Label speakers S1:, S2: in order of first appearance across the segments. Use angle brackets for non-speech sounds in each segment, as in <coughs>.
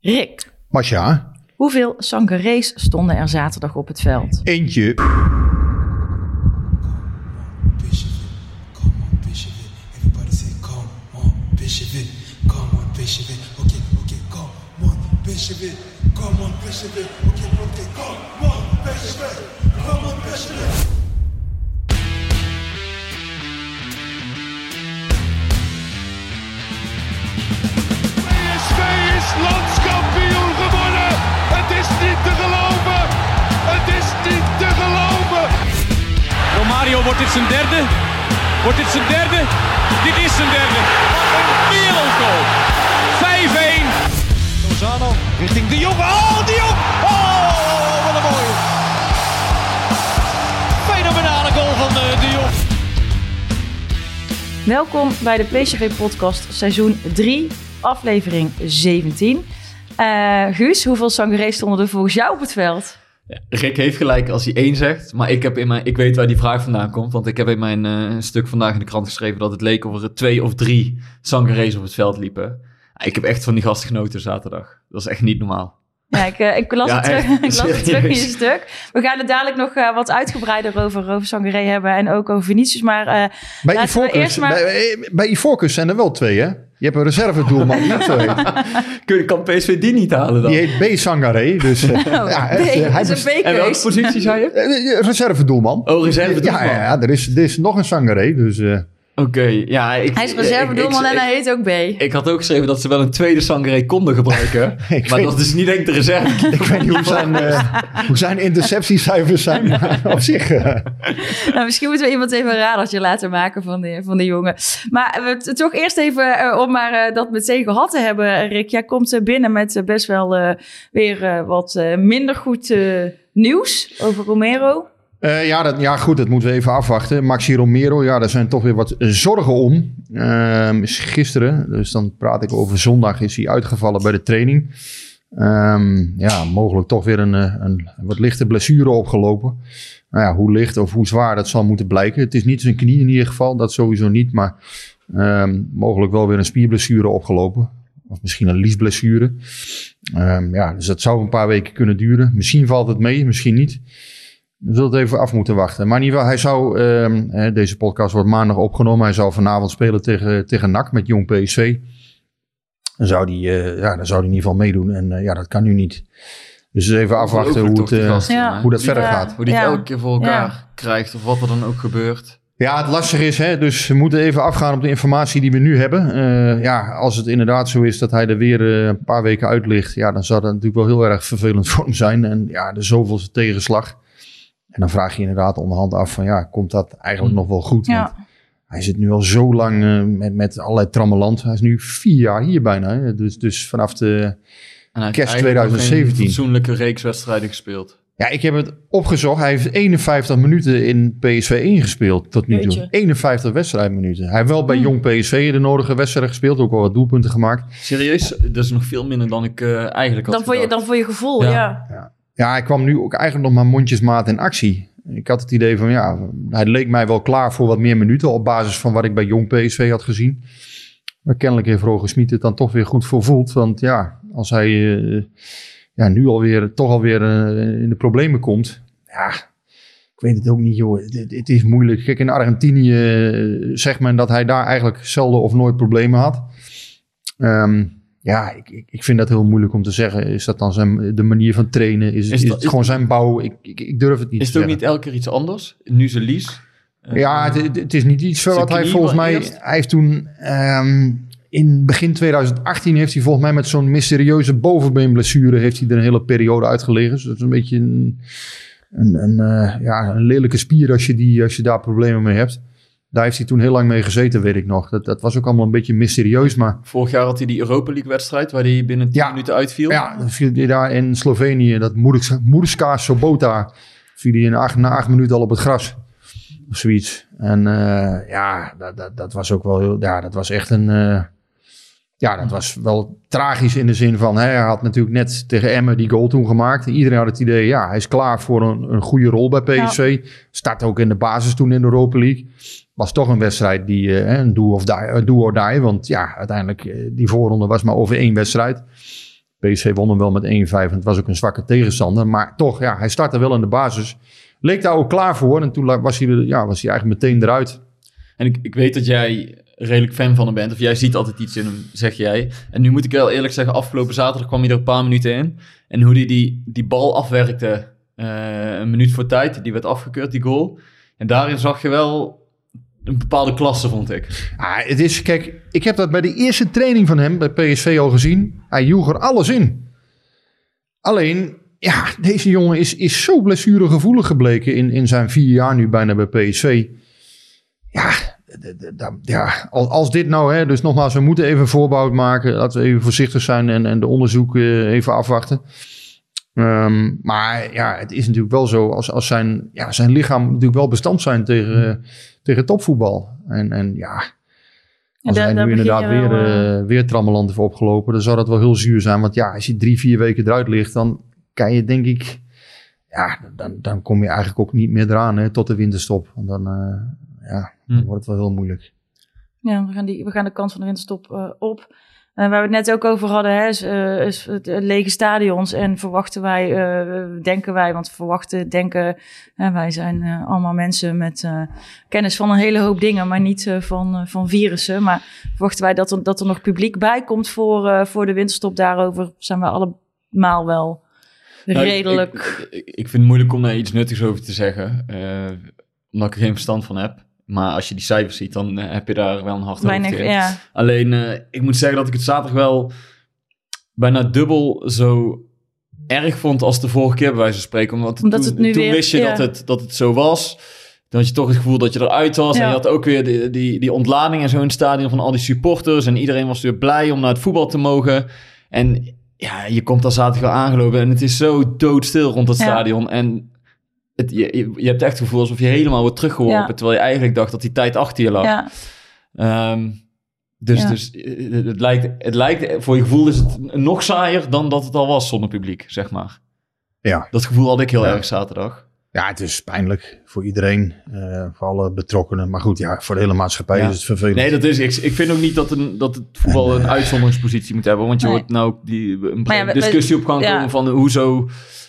S1: Rick,
S2: Masja,
S1: hoeveel sangarees stonden er zaterdag op het veld?
S2: eentje.
S3: Come on, come on,
S4: niet te geloven. Het is niet te geloven.
S5: Romario, wordt dit zijn derde? Wordt dit zijn derde? Dit is zijn derde. Wat een wereldgoal. 5-1.
S4: Lozano richting de Jong. Oh, de Jong. Oh, wat een mooie. Fenomenale goal van eh, de Jong.
S1: Welkom bij de PCV Podcast, seizoen 3, aflevering 17. Eh, Guus, hoeveel sangarees stonden er volgens jou op het veld?
S6: Rick heeft gelijk als hij één zegt, maar ik, heb in mijn, ik weet waar die vraag vandaan komt. Want ik heb in mijn eh, stuk vandaag in de krant geschreven dat het leek of er twee of drie Sangarees op het veld liepen. Ik heb echt van die gasten genoten zaterdag. Dat is echt niet normaal.
S1: Ja, ik, eh, ik las,
S6: Ja,
S1: het, terug, ik las het terug in je stuk. We gaan het dadelijk nog eh, wat uitgebreider over, over Sangaré hebben en ook over Vinicius. Maar eh,
S2: Bij
S1: Laten we
S2: Ivorcus,
S1: eerst maar-
S2: bij, bij Ivorcus zijn er wel twee, hè? Je hebt een reservedoelman die ook zo heet. <laughs>
S6: Kan PSV die niet halen dan?
S2: Die heet B. Sangaré. Dus, eh, <laughs>
S1: oh,
S2: ja,
S1: B,
S2: echt, eh, hij
S1: dat is
S2: best-
S1: een
S6: En welke positie zei je?
S2: eh, eh, reservedoelman.
S6: Oh, reserve
S2: ja, ja, ja, er is, er is nog een Sangaré. Dus
S6: Oké, ja. Ik,
S1: Hij is reservedoelman
S6: ik-
S1: en hij heet ook B.
S6: Ik had ook geschreven dat ze wel een tweede Sangaré konden gebruiken. <laughs>
S2: Ik
S6: maar
S2: weet-
S6: dat is niet denk ik de reserve. <laughs>
S2: ik weet niet hoe zijn, eh, hoe zijn interceptiecijfers zijn. <laughs> Op zich... eh,
S1: Nou, misschien moeten we iemand even een radartje laten maken van de, van de jongen. Maar we toch eerst even, eh, om maar eh, dat meteen gehad te hebben, Rick. Jij komt binnen met best wel eh, weer wat eh, minder goed eh, nieuws over Romero.
S2: Eh, ja, dat, ja, goed, dat moeten we even afwachten. Maxi Romero, ja, daar zijn toch weer wat zorgen om. Is gisteren, dus dan praat ik over zondag, is hij uitgevallen bij de training. Ehm, ja, mogelijk toch weer een, eh, een wat lichte blessure opgelopen. Nou ja, hoe licht of hoe zwaar, dat zal moeten blijken. Het is niet zijn knie in ieder geval, dat sowieso niet. Maar ehm, mogelijk wel weer een spierblessure opgelopen. Of misschien een liesblessure. Ehm, ja, dus dat zou een paar weken kunnen duren. Misschien valt het mee, misschien niet. We zullen het even af moeten wachten. Maar in ieder geval, hij zou, ehm, hè, deze podcast wordt maandag opgenomen. Hij zou vanavond spelen tegen, tegen NAC met Jong PSV. Dan zou hij, eh, ja, dan zou hij in ieder geval meedoen. En eh, ja, dat kan nu niet. Dus even afwachten hoe, het, eh,
S1: Ja.
S2: hoe dat verder
S1: Ja.
S2: gaat.
S6: Hoe die het elke keer voor elkaar
S1: Ja.
S6: krijgt of wat er dan ook gebeurt.
S2: Ja, het lastige is, hè, dus we moeten even afgaan op de informatie die we nu hebben. Eh, ja, als het inderdaad zo is dat hij er weer een paar weken uit ligt, ja, dan zou dat natuurlijk wel heel erg vervelend <laughs> voor hem zijn. En ja, de zoveelste tegenslag. En dan vraag je inderdaad onderhand af van, ja, komt dat eigenlijk nog wel goed? Want
S1: Ja.
S2: hij zit nu al zo lang eh, met, met allerlei trammeland. Hij is nu vier jaar hier bijna. Hè? Dus, dus vanaf de...
S6: En hij heeft
S2: Kerst
S6: eigenlijk ook
S2: 2017.
S6: Geen fatsoenlijke reeks wedstrijden gespeeld.
S2: Ja, ik heb het opgezocht. Hij heeft 51 minuten in PSV 1 gespeeld tot nu toe.
S1: Jeetje.
S2: 51 wedstrijdminuten. Hij heeft wel bij Jong PSV de nodige wedstrijden gespeeld. Ook wel wat doelpunten gemaakt.
S6: Serieus, dat is nog veel minder dan ik eh, eigenlijk had
S1: Dan voor, je, dan voor je gevoel,
S6: Ja.
S1: ja.
S2: Ja, hij kwam nu ook eigenlijk nog maar mondjesmaat in actie. Ik had het idee van, ja, hij leek mij wel klaar voor wat meer minuten... op basis van wat ik bij Jong PSV had gezien. Maar kennelijk heeft Roger het dan toch weer goed voelt. Want ja, als hij eh, ja, nu alweer, toch alweer eh, in de problemen komt... Ja, ik weet het ook niet, joh. Het, is moeilijk. Kijk, in Argentinië eh, zegt men dat hij daar eigenlijk zelden of nooit problemen had. Ehm, ja, ik, ik, ik vind dat heel moeilijk om te zeggen. Is dat dan zijn, de manier van trainen? Is, het-
S6: Is
S2: is
S6: dat-
S2: het
S6: is-
S2: gewoon zijn bouw? Ik, ik, ik durf het niet
S6: Is
S2: te
S6: het ook
S2: zeggen.
S6: niet elke keer iets anders? Nu ze lies. Eh,
S2: Ja, het, het- het is niet iets wat hij volgens mij...
S6: eerst?
S2: Hij heeft toen... ehm, in begin 2018 heeft hij volgens mij met zo'n mysterieuze bovenbeenblessure... heeft hij er een hele periode uitgelegen. Dus dat is een beetje een, een, een, eh, ja, een lelijke spier als je, die, als je daar problemen mee hebt. Daar heeft hij toen heel lang mee gezeten, weet ik nog. Dat, dat was ook allemaal een beetje mysterieus, maar...
S6: Vorig jaar had hij die Europa League wedstrijd waar hij binnen 10
S2: Ja.
S6: minuten uitviel.
S2: Ja, dan viel hij daar in Slovenië, dat Moerska- Sobota, viel hij in acht, na acht minuten al op het gras. Of zoiets. En eh, ja, dat, dat, dat was ook wel heel, ja, dat was echt een, eh, ja, dat was wel tragisch in de zin van, hè, hij had natuurlijk net tegen Emmen die goal toen gemaakt. Iedereen had het idee, ja, hij is klaar voor een, een goede rol bij PSV. Start ook in de basis toen in de Europa League. Was toch een wedstrijd die, eh, een do of die, do or die, want ja, uiteindelijk, eh, die voorronde was maar over één wedstrijd. PSV won hem wel met 1-5 en het was ook een zwakke tegenstander. Maar toch, ja, hij startte wel in de basis. Leek daar ook klaar voor en toen was hij, ja, was hij eigenlijk meteen eruit.
S6: En ik, ik weet dat jij redelijk fan van hem bent. Of jij ziet altijd iets in hem, zeg jij. En nu moet ik wel eerlijk zeggen, afgelopen zaterdag kwam hij er een paar minuten in. En hoe hij die, die bal afwerkte, eh, een minuut voor tijd, die werd afgekeurd, die goal. En daarin zag je wel een bepaalde klasse, vond ik.
S2: Ah, het is, kijk, ik heb dat bij de eerste training van hem bij PSV al gezien. Hij joeg er alles in. Alleen, ja, deze jongen is, is zo blessuregevoelig gebleken in, in zijn vier jaar nu bijna bij PSV. Ja, ja als, als dit nou, hè, dus nogmaals, we moeten even voorbouw maken. Laten we even voorzichtig zijn en, en de onderzoeken even afwachten. Ehm, maar ja, het is natuurlijk wel zo, als, als zijn, ja, zijn lichaam natuurlijk wel bestand zijn tegen, eh, tegen topvoetbal. En, en ja, als
S1: daar-
S2: hij nu inderdaad weer,
S1: wel,
S2: eh, weer trammeland heeft opgelopen, dan zou dat wel heel zuur zijn. Want ja, als je drie, vier weken eruit ligt, dan kan je denk ik, ja, dan, dan kom je eigenlijk ook niet meer eraan hè, tot de winterstop. Want dan, eh, ja, dan
S6: Hm.
S2: wordt het wel heel moeilijk.
S1: Ja, we gaan, die, we gaan de kant van de winterstop eh, op. Eh, waar we het net ook over hadden, hè, is, eh, is het eh, lege stadions. En verwachten wij, denken wij, want verwachten, denken, wij zijn allemaal mensen met kennis van een hele hoop dingen, maar niet van, van virussen. Maar verwachten wij dat er, dat er nog publiek bij komt voor, voor de winterstop. Daarover zijn we allemaal wel
S6: Nou,
S1: redelijk.
S6: Ik, ik, ik vind het moeilijk om daar iets nuttigs over te zeggen. omdat ik er geen verstand van heb. Maar als je die cijfers ziet, dan eh, heb je daar wel een hard
S1: weinig,
S6: in.
S1: ja.
S6: Alleen, eh, ik moet zeggen dat ik het zaterdag wel bijna dubbel zo erg vond als de vorige keer bij wijze van spreken. Omdat,
S1: Omdat
S6: toen,
S1: het nu
S6: toen
S1: weer-
S6: wist je
S1: ja.
S6: dat, het, dat het zo was. Dan had je toch het gevoel dat je eruit was. En je had ook weer die, die, die ontlading en zo in het stadion van al die supporters. En iedereen was weer blij om naar het voetbal te mogen. En ja, je komt daar zaterdag wel aangelopen. En het is zo doodstil rond het stadion. En het, je, je, hebt echt het gevoel alsof je helemaal wordt teruggeworpen.
S1: Ja.
S6: Terwijl je eigenlijk dacht dat die tijd achter je lag.
S1: ja.
S6: Ehm, dus
S1: Ja.
S6: dus eh, het, lijkt, het lijkt, voor je gevoel is het nog saaier dan dat het al was zonder publiek, zeg maar.
S2: Ja.
S6: Dat gevoel had ik heel
S2: Ja.
S6: erg zaterdag.
S2: Ja, het is pijnlijk voor iedereen, eh, voor alle betrokkenen. Maar goed, ja, voor de hele maatschappij
S6: Ja.
S2: is het vervelend.
S6: Nee, dat is, ik, ik vind ook niet dat, een, dat het voetbal een uitzonderingspositie moet hebben. Want je
S1: Nee.
S6: hoort nou ook die, een
S1: ja, we-
S6: discussie op gang
S1: ja.
S6: komen van hoezo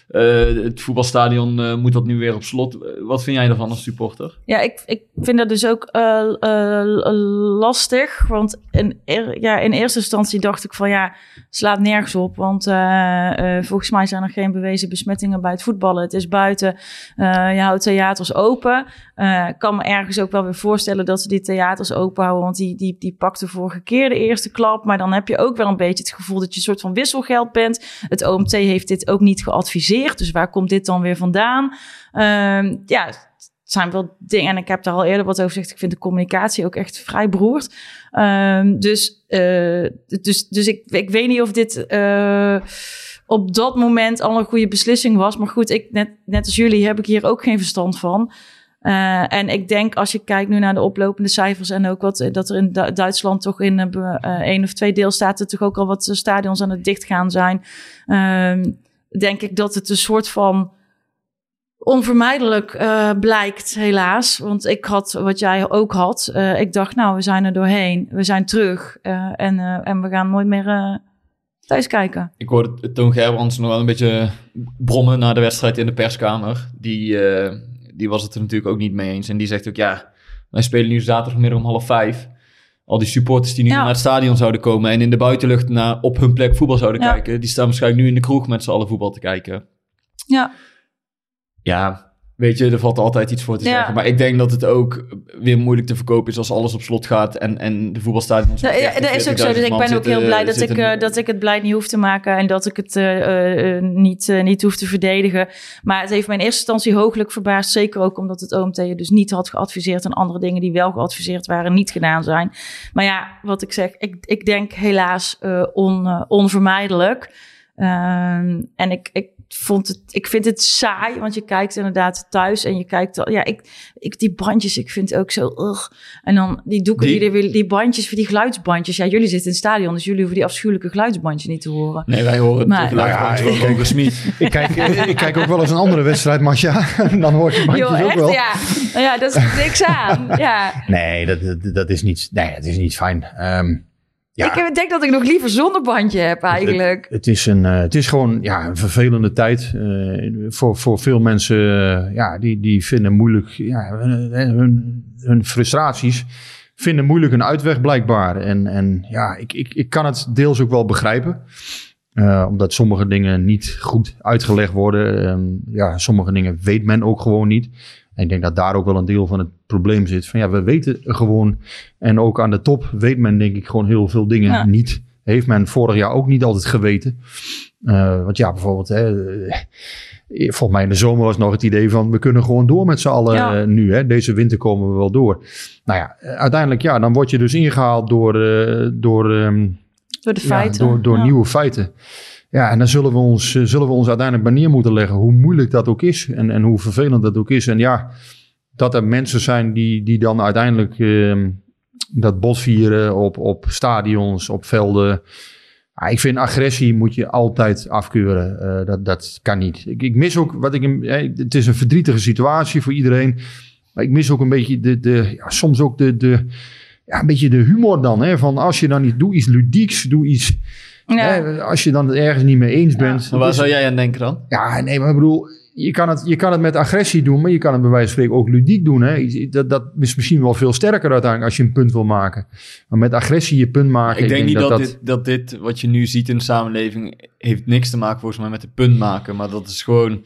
S6: eh, het voetbalstadion eh, moet dat nu weer op slot. Eh, Wat vind jij daarvan als supporter?
S1: Ja, ik, ik vind dat dus ook lastig. Want in, ja, in eerste instantie dacht ik van ja, slaat nergens op. Want volgens mij zijn er geen bewezen besmettingen bij het voetballen. Het is buiten. je houdt theaters open. Ik kan me ergens ook wel weer voorstellen dat ze die theaters open houden. Want die, die, die pakte vorige keer de eerste klap. Maar dan heb je ook wel een beetje het gevoel dat je een soort van wisselgeld bent. Het OMT heeft dit ook niet geadviseerd. Dus waar komt dit dan weer vandaan? Ehm, ja, het zijn wel dingen. En ik heb daar al eerder wat over gezegd. Ik vind de communicatie ook echt vrij beroerd. Ehm, dus, eh, dus, dus ik, ik weet niet of dit eh, op dat moment al een goede beslissing was. Maar goed, ik, net, net als jullie heb ik hier ook geen verstand van. Eh, en ik denk als je kijkt nu naar de oplopende cijfers en ook wat dat er in Du- Duitsland toch in eh, één of twee deelstaten toch ook al wat stadions aan het dichtgaan zijn. Ehm, denk ik dat het een soort van onvermijdelijk eh, blijkt, helaas. Want ik had wat jij ook had. Eh, ik dacht, nou, we zijn er doorheen. We zijn terug. eh, en, en we gaan nooit meer thuis kijken.
S6: Ik hoorde Toon Gerbrands nog wel een beetje brommen na de wedstrijd in de perskamer. Die, die was het er natuurlijk ook niet mee eens. En die zegt ook, ja, wij spelen nu zaterdagmiddag om half vijf. Al die supporters die nu
S1: Ja.
S6: naar het stadion zouden komen en in de buitenlucht naar, op hun plek voetbal zouden
S1: Ja.
S6: kijken, die staan waarschijnlijk nu in de kroeg met z'n allen voetbal te kijken.
S1: Ja,
S6: Ja, weet je, er valt altijd iets voor te
S1: Ja.
S6: zeggen. Maar ik denk dat het ook weer moeilijk te verkopen is als alles op slot gaat en, en de voetbalstadions...
S1: Ja,
S6: met
S1: ja,
S6: 30,
S1: dat is ook zo. Dus
S6: 40.000
S1: ik ben ook
S6: zitten-
S1: heel blij dat ik, eh, dat ik het blij niet hoef te maken en dat ik het eh, eh, niet, niet hoef te verdedigen. Maar het heeft mij in eerste instantie hooglijk verbaasd. Zeker ook omdat het OMT je dus niet had geadviseerd en andere dingen die wel geadviseerd waren niet gedaan zijn. Maar ja, wat ik zeg, ik, ik denk helaas on, onvermijdelijk. Ehm, en ik, ik vond het, ik vind het saai, want je kijkt inderdaad thuis en je kijkt, al- ja, ik, ik die bandjes, ik vind het ook zo, ugh. En dan die doeken die,
S6: Die?
S1: er weer, die bandjes, voor die geluidsbandjes. Ja, jullie zitten in het stadion, dus jullie hoeven die afschuwelijke geluidsbandjes niet te horen.
S6: Nee, wij horen het
S1: Maar-
S6: maar, geluid
S2: Nou ja,
S6: van
S2: ik-
S6: Roger Smit.
S2: Ik, kijk, ik kijk ook wel eens een andere wedstrijd, Masja. <laughs> Dan hoor je bandjes ook wel.
S1: ja. Nou ja, dat is niks aan. Ja.
S2: Nee, dat, dat, dat is niet, nee, het is niet fijn. Ehm, Ja.
S1: Ik denk dat ik nog liever zonder bandje heb eigenlijk.
S2: Het is, een, eh, het is gewoon ja, een vervelende tijd. eh, voor, voor veel mensen eh, ja, die, die vinden moeilijk ja, hun, hun, hun frustraties. Vinden moeilijk een uitweg blijkbaar. En, en ja, ik, ik, ik kan het deels ook wel begrijpen. Omdat sommige dingen niet goed uitgelegd worden. Ehm, ja, sommige dingen weet men ook gewoon niet. En ik denk dat daar ook wel een deel van het probleem zit. Van ja, we weten gewoon. En ook aan de top weet men denk ik gewoon heel veel dingen
S1: Ja.
S2: niet. Heeft men vorig jaar ook niet altijd geweten. Eh, want ja, bijvoorbeeld, hè, eh, volgens mij in de zomer was nog het idee van we kunnen gewoon door met z'n allen
S1: Ja.
S2: eh, nu. Hè. Deze winter komen we wel door. Nou ja, uiteindelijk ja, dan word je dus ingehaald door, eh, door,
S1: Door de
S2: ja,
S1: feiten.
S2: door, door
S1: Ja.
S2: nieuwe feiten. Ja, en dan zullen we, ons, eh, zullen we ons uiteindelijk bij neer moeten leggen hoe moeilijk dat ook is en, en hoe vervelend dat ook is. En ja, dat er mensen zijn die, die dan uiteindelijk ehm, dat botvieren op, op stadions, op velden. Ik vind agressie moet je altijd afkeuren. Eh, dat, dat kan niet. Ik, ik mis ook wat ik. hè, Het is een verdrietige situatie voor iedereen. Maar ik mis ook een beetje de. de ja, soms ook de. de ja, een beetje de humor dan. Hè, van als je dan niet. Doe iets ludieks. Doe iets.
S1: Ja.
S2: Hè, als je dan het ergens niet mee eens bent.
S6: Waar zou jij aan denken dan?
S2: ja, nee, maar ik bedoel, je kan, het, je kan het met agressie doen, maar je kan het bij wijze van spreken ook ludiek doen. Hè? Dat, dat is misschien wel veel sterker uiteindelijk als je een punt wil maken. Maar met agressie je punt maken.
S6: Ik denk niet dat, dit, dat dit, wat je nu ziet in de samenleving, heeft niks te maken volgens mij met het punt maken. Maar dat is gewoon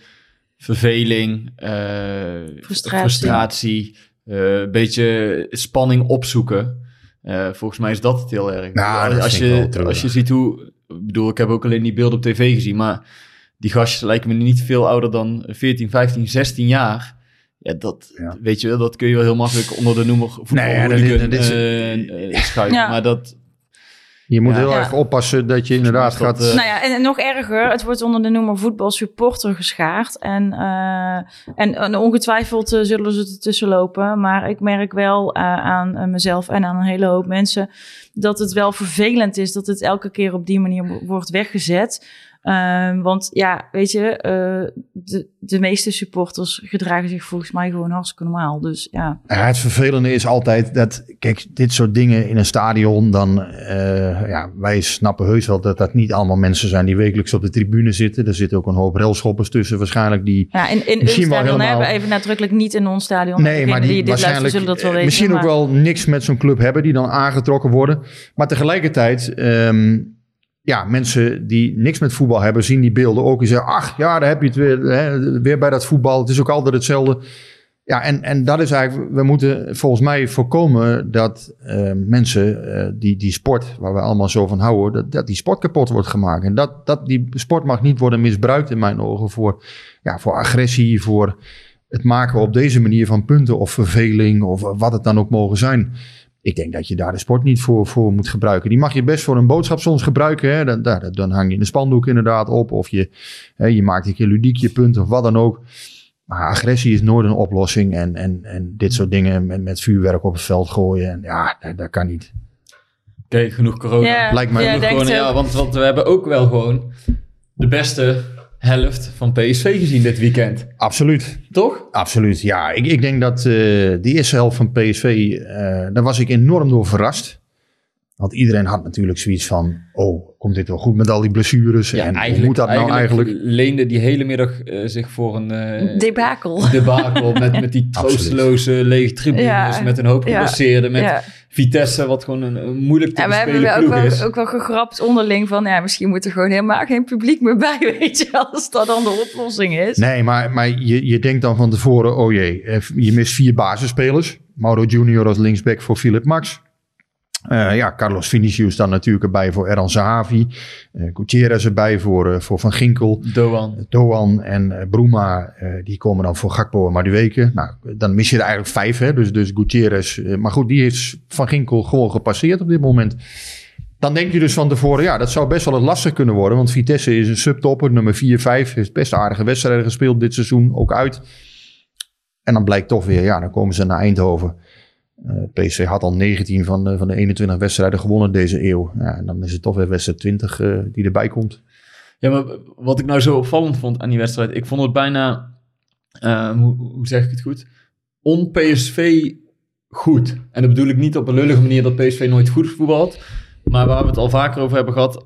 S6: verveling, eh,
S1: Frustratie.
S6: frustratie, eh, een beetje spanning opzoeken. Eh, volgens mij is dat het heel erg.
S2: Nou, dat
S6: als,
S2: ik
S6: je, als je ziet hoe... Ik bedoel, ik heb ook alleen die beelden op tv gezien, maar die gastjes lijken me niet veel ouder dan 14, 15, 16 jaar. Ja, dat,
S2: Ja.
S6: weet je wel, dat kun je wel heel makkelijk onder de noemer
S2: Nee, ja, dat is-
S6: voetbalhooligan
S2: dat is-
S6: eh, eh, schuiven.
S1: Ja.
S6: Maar dat,
S2: Je moet
S6: Ja.
S2: heel
S1: Ja.
S2: erg oppassen dat je inderdaad gaat...
S6: eh,
S1: Nou ja, en, en nog erger, het wordt onder de noemer voetbalsupporter geschaard. En, eh, en, en ongetwijfeld eh, zullen ze er tussen lopen. Maar ik merk wel eh, aan mezelf en aan een hele hoop mensen dat het wel vervelend is dat het elke keer op die manier wo- wordt weggezet. Ehm, want ja, weet je, eh, de, de meeste supporters gedragen zich volgens mij gewoon hartstikke normaal. Dus ja,
S2: Ja, het vervelende is altijd dat, kijk, dit soort dingen in een stadion, dan, eh, ja, wij snappen heus wel dat dat niet allemaal mensen zijn die wekelijks op de tribune zitten. Er zitten ook een hoop railschoppers tussen waarschijnlijk die...
S1: ja in, in
S2: Misschien
S1: een
S2: wel
S1: stadion
S2: helemaal-
S1: hebben we even nadrukkelijk niet in ons stadion.
S2: Nee, maar die, waarschijnlijk
S1: zullen dat wel
S2: eh,
S1: weten.
S2: misschien ook wel niks met zo'n club hebben die dan aangetrokken worden. Maar tegelijkertijd, ehm, ja, mensen die niks met voetbal hebben, zien die beelden ook en zeggen, ach ja, daar heb je het weer, hè, weer bij dat voetbal. Het is ook altijd hetzelfde. Ja, en, en dat is eigenlijk, we moeten volgens mij voorkomen dat eh, mensen eh, die, die sport, waar we allemaal zo van houden, dat, dat die sport kapot wordt gemaakt. En dat, dat die sport mag niet worden misbruikt in mijn ogen voor, ja, voor agressie, voor het maken op deze manier van punten of verveling of wat het dan ook mogen zijn. Ik denk dat je daar de sport niet voor, voor moet gebruiken. Die mag je best voor een boodschap soms gebruiken. Hè. Dan, daar- dan hang je een spandoek inderdaad op. Of je, hè, je maakt een keer ludiek je punt of wat dan ook. Maar agressie is nooit een oplossing. En, en, en dit soort dingen met, met vuurwerk op het veld gooien. En ja, dat, dat kan niet.
S6: Oké, genoeg corona.
S1: Ja,
S2: Lijkt mij
S1: ja,
S6: Gewoon,
S1: het
S6: ja, want, want we hebben ook wel gewoon de beste helft van PSV gezien dit weekend.
S2: Absoluut.
S6: Toch?
S2: Absoluut, ja. Ik, ik denk dat eh die eerste helft van PSV, eh, daar was ik enorm door verrast. Want iedereen had natuurlijk zoiets van, oh, komt dit wel goed met al die blessures? en hoe moet dat nou eigenlijk?
S6: leende die hele middag eh, zich voor een eh
S1: Debakel.
S6: debakel met, met die <laughs> troosteloze lege tribunes,
S1: Ja,
S6: met een hoop
S1: ja,
S6: geblesseerden, met
S1: Ja.
S6: Vitesse, wat gewoon een, een moeilijk te
S1: Ja, we hebben wel ook,
S6: is.
S1: wel, ook wel gegrapt onderling van... ja, misschien moet er gewoon helemaal geen publiek meer bij, <laughs> weet je... als dat dan de oplossing is.
S2: Nee, maar, maar je, je denkt dan van tevoren, oh jee, eh, je mist vier basisspelers. Mauro Junior als linksback voor Philip Max. Eh, ja, Carlos Vinicius dan natuurlijk erbij voor Eran Zahavi. Eh Gutierrez erbij voor, eh, voor Van Ginkel.
S6: Doan.
S2: Doan en Bruma, die komen dan voor Gakpo en Madueke. Nou, dan mis je er eigenlijk vijf, hè. Dus, dus Gutierrez. maar goed, die heeft Van Ginkel gewoon gepasseerd op dit moment. Dan denk je dus van tevoren, ja, dat zou best wel het lastig kunnen worden. Want Vitesse is een subtopper, nummer 4, 5. Heeft best aardige wedstrijden gespeeld dit seizoen, ook uit. En dan blijkt toch weer, ja, dan komen ze naar Eindhoven. Eh PSV had al 19 van de, van de 21 wedstrijden gewonnen deze eeuw. Ja, en dan is het toch weer wedstrijd 20 eh, die erbij komt.
S6: Ja, maar wat ik nou zo opvallend vond aan die wedstrijd, ik vond het bijna, eh, hoe, hoe zeg ik het goed, on-PSV goed. En dat bedoel ik niet op een lullige manier dat PSV nooit goed voetbalt, Maar waar we het al vaker over hebben gehad.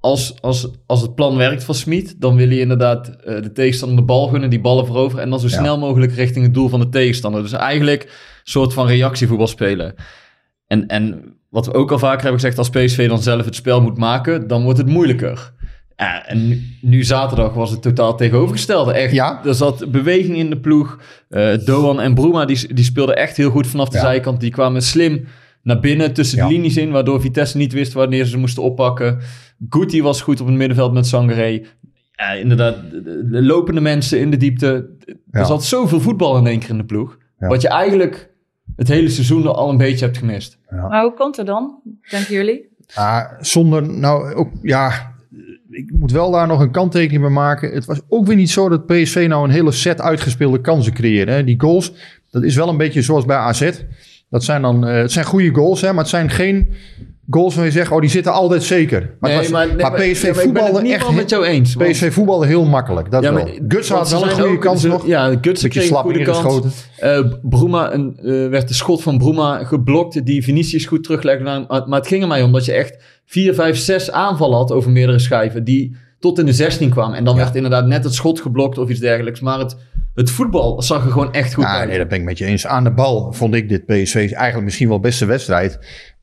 S6: Als, als, als het plan werkt van Smit, dan wil hij inderdaad eh, de tegenstander de bal gunnen, die ballen veroveren. En dan zo
S2: Ja.
S6: snel mogelijk richting het doel van de tegenstander. Dus eigenlijk een soort van reactievoetbal spelen. En, en wat we ook al vaker hebben gezegd, als PSV dan zelf het spel moet maken, dan wordt het moeilijker. Ja, en nu, nu zaterdag was het totaal tegenovergestelde. Echt,
S2: Ja.
S6: er zat beweging in de ploeg. Eh, Doan en Bruma die, die speelden echt heel goed vanaf de
S2: Ja.
S6: zijkant. Die kwamen slim naar binnen tussen
S2: Ja.
S6: de linies in, waardoor Vitesse niet wist wanneer ze moesten oppakken. Guti was goed op het middenveld met Sangaré. Ja, inderdaad, de, de- de lopende mensen in de diepte.
S2: Ja.
S6: Er zat zoveel voetbal in één keer in de ploeg.
S2: Ja.
S6: Wat je eigenlijk het hele seizoen al een beetje hebt gemist.
S1: Maar hoe komt het dan, denken jullie?
S2: Ja, zonder, nou ook, ja, ik moet wel daar nog een kanttekening bij maken. Het was ook weer niet zo dat PSV nou een hele set uitgespeelde kansen creëerde. Hè. Die goals, dat is wel een beetje zoals bij AZ. Dat zijn dan, eh, het zijn goede goals, hè, maar het zijn geen goals waar je zegt, oh, die zitten altijd zeker. Maar, het was, maar, PSV
S6: maar het niet
S2: echt,
S6: wel met jou eens. want-
S2: PSV voetbalde heel makkelijk, dat
S6: Ja,
S2: wel. Guts had wel een goede
S6: ook-
S2: kans
S6: ze-
S2: nog.
S6: Ja, Guts kreeg een
S2: slap
S6: goede kans. Eh, Bruma, een, eh, werd de schot van Bruma geblokt, die Vinicius goed teruglegde. Maar, maar het ging er mij om dat je echt 4, 5, 6 aanvallen had over meerdere schijven. Die tot in de 16 kwamen. En dan
S2: Ja.
S6: werd inderdaad net het schot geblokt of iets dergelijks. Maar het, het voetbal zag er gewoon echt goed
S2: Ja,
S6: uit.
S2: nee, dat ben ik met je eens. Aan de bal vond ik dit PSV eigenlijk misschien wel beste wedstrijd.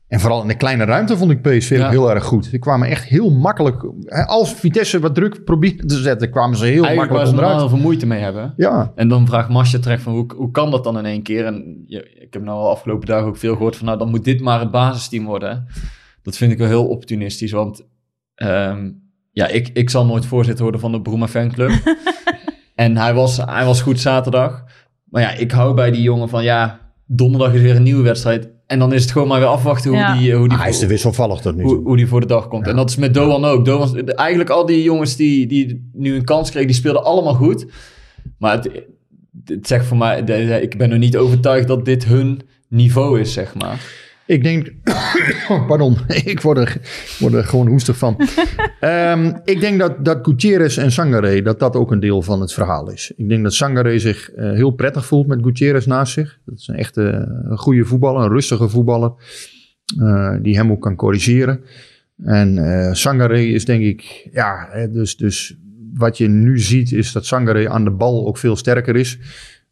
S2: En vooral in de kleine ruimte vond ik PSV
S6: Ja.
S2: heel erg goed. Die kwamen echt heel makkelijk. Als Vitesse wat druk probeerde te zetten, kwamen ze heel
S6: Eigenlijk waar
S2: makkelijk
S6: ze
S2: onderuit.
S6: heel veel moeite mee hebben.
S2: Ja,
S6: En dan vraagt Masje terecht van hoe, hoe kan dat dan in één keer? En je, ik heb nou al afgelopen dagen ook veel gehoord van nou dan moet dit maar het basisteam worden. Dat vind ik wel heel opportunistisch, want ehm, ja, ik, ik zal nooit voorzitter worden van de Bruma fanclub. <laughs> en hij was, hij was goed zaterdag. Maar ja, ik hou bij die jongen van ja, donderdag is weer een nieuwe wedstrijd. En dan is het gewoon maar weer afwachten hoe
S1: Ja.
S6: die, hoe die
S2: Ah, hij is te wisselvallig tot nu
S6: hoe,
S2: toe.
S6: hoe die voor de dag komt. En dat is met Doan ook. Doan, eigenlijk al die jongens die, die nu een kans kregen, die speelden allemaal goed. Maar het, het zegt voor mij, de- de- ik ben er niet overtuigd dat dit hun niveau is, zeg maar.
S2: Ik denk, <coughs> pardon, <laughs> ik word er, word er gewoon hoestig van. <laughs> Ehm, ik denk dat, dat Gutierrez en Sangaré, dat dat ook een deel van het verhaal is. Ik denk dat Sangaré zich eh, heel prettig voelt met Gutierrez naast zich. Dat is een echte een goede voetballer, een rustige voetballer, eh, die hem ook kan corrigeren. En eh Sangaré is denk ik, ja, dus, dus wat je nu ziet is dat Sangaré aan de bal ook veel sterker is.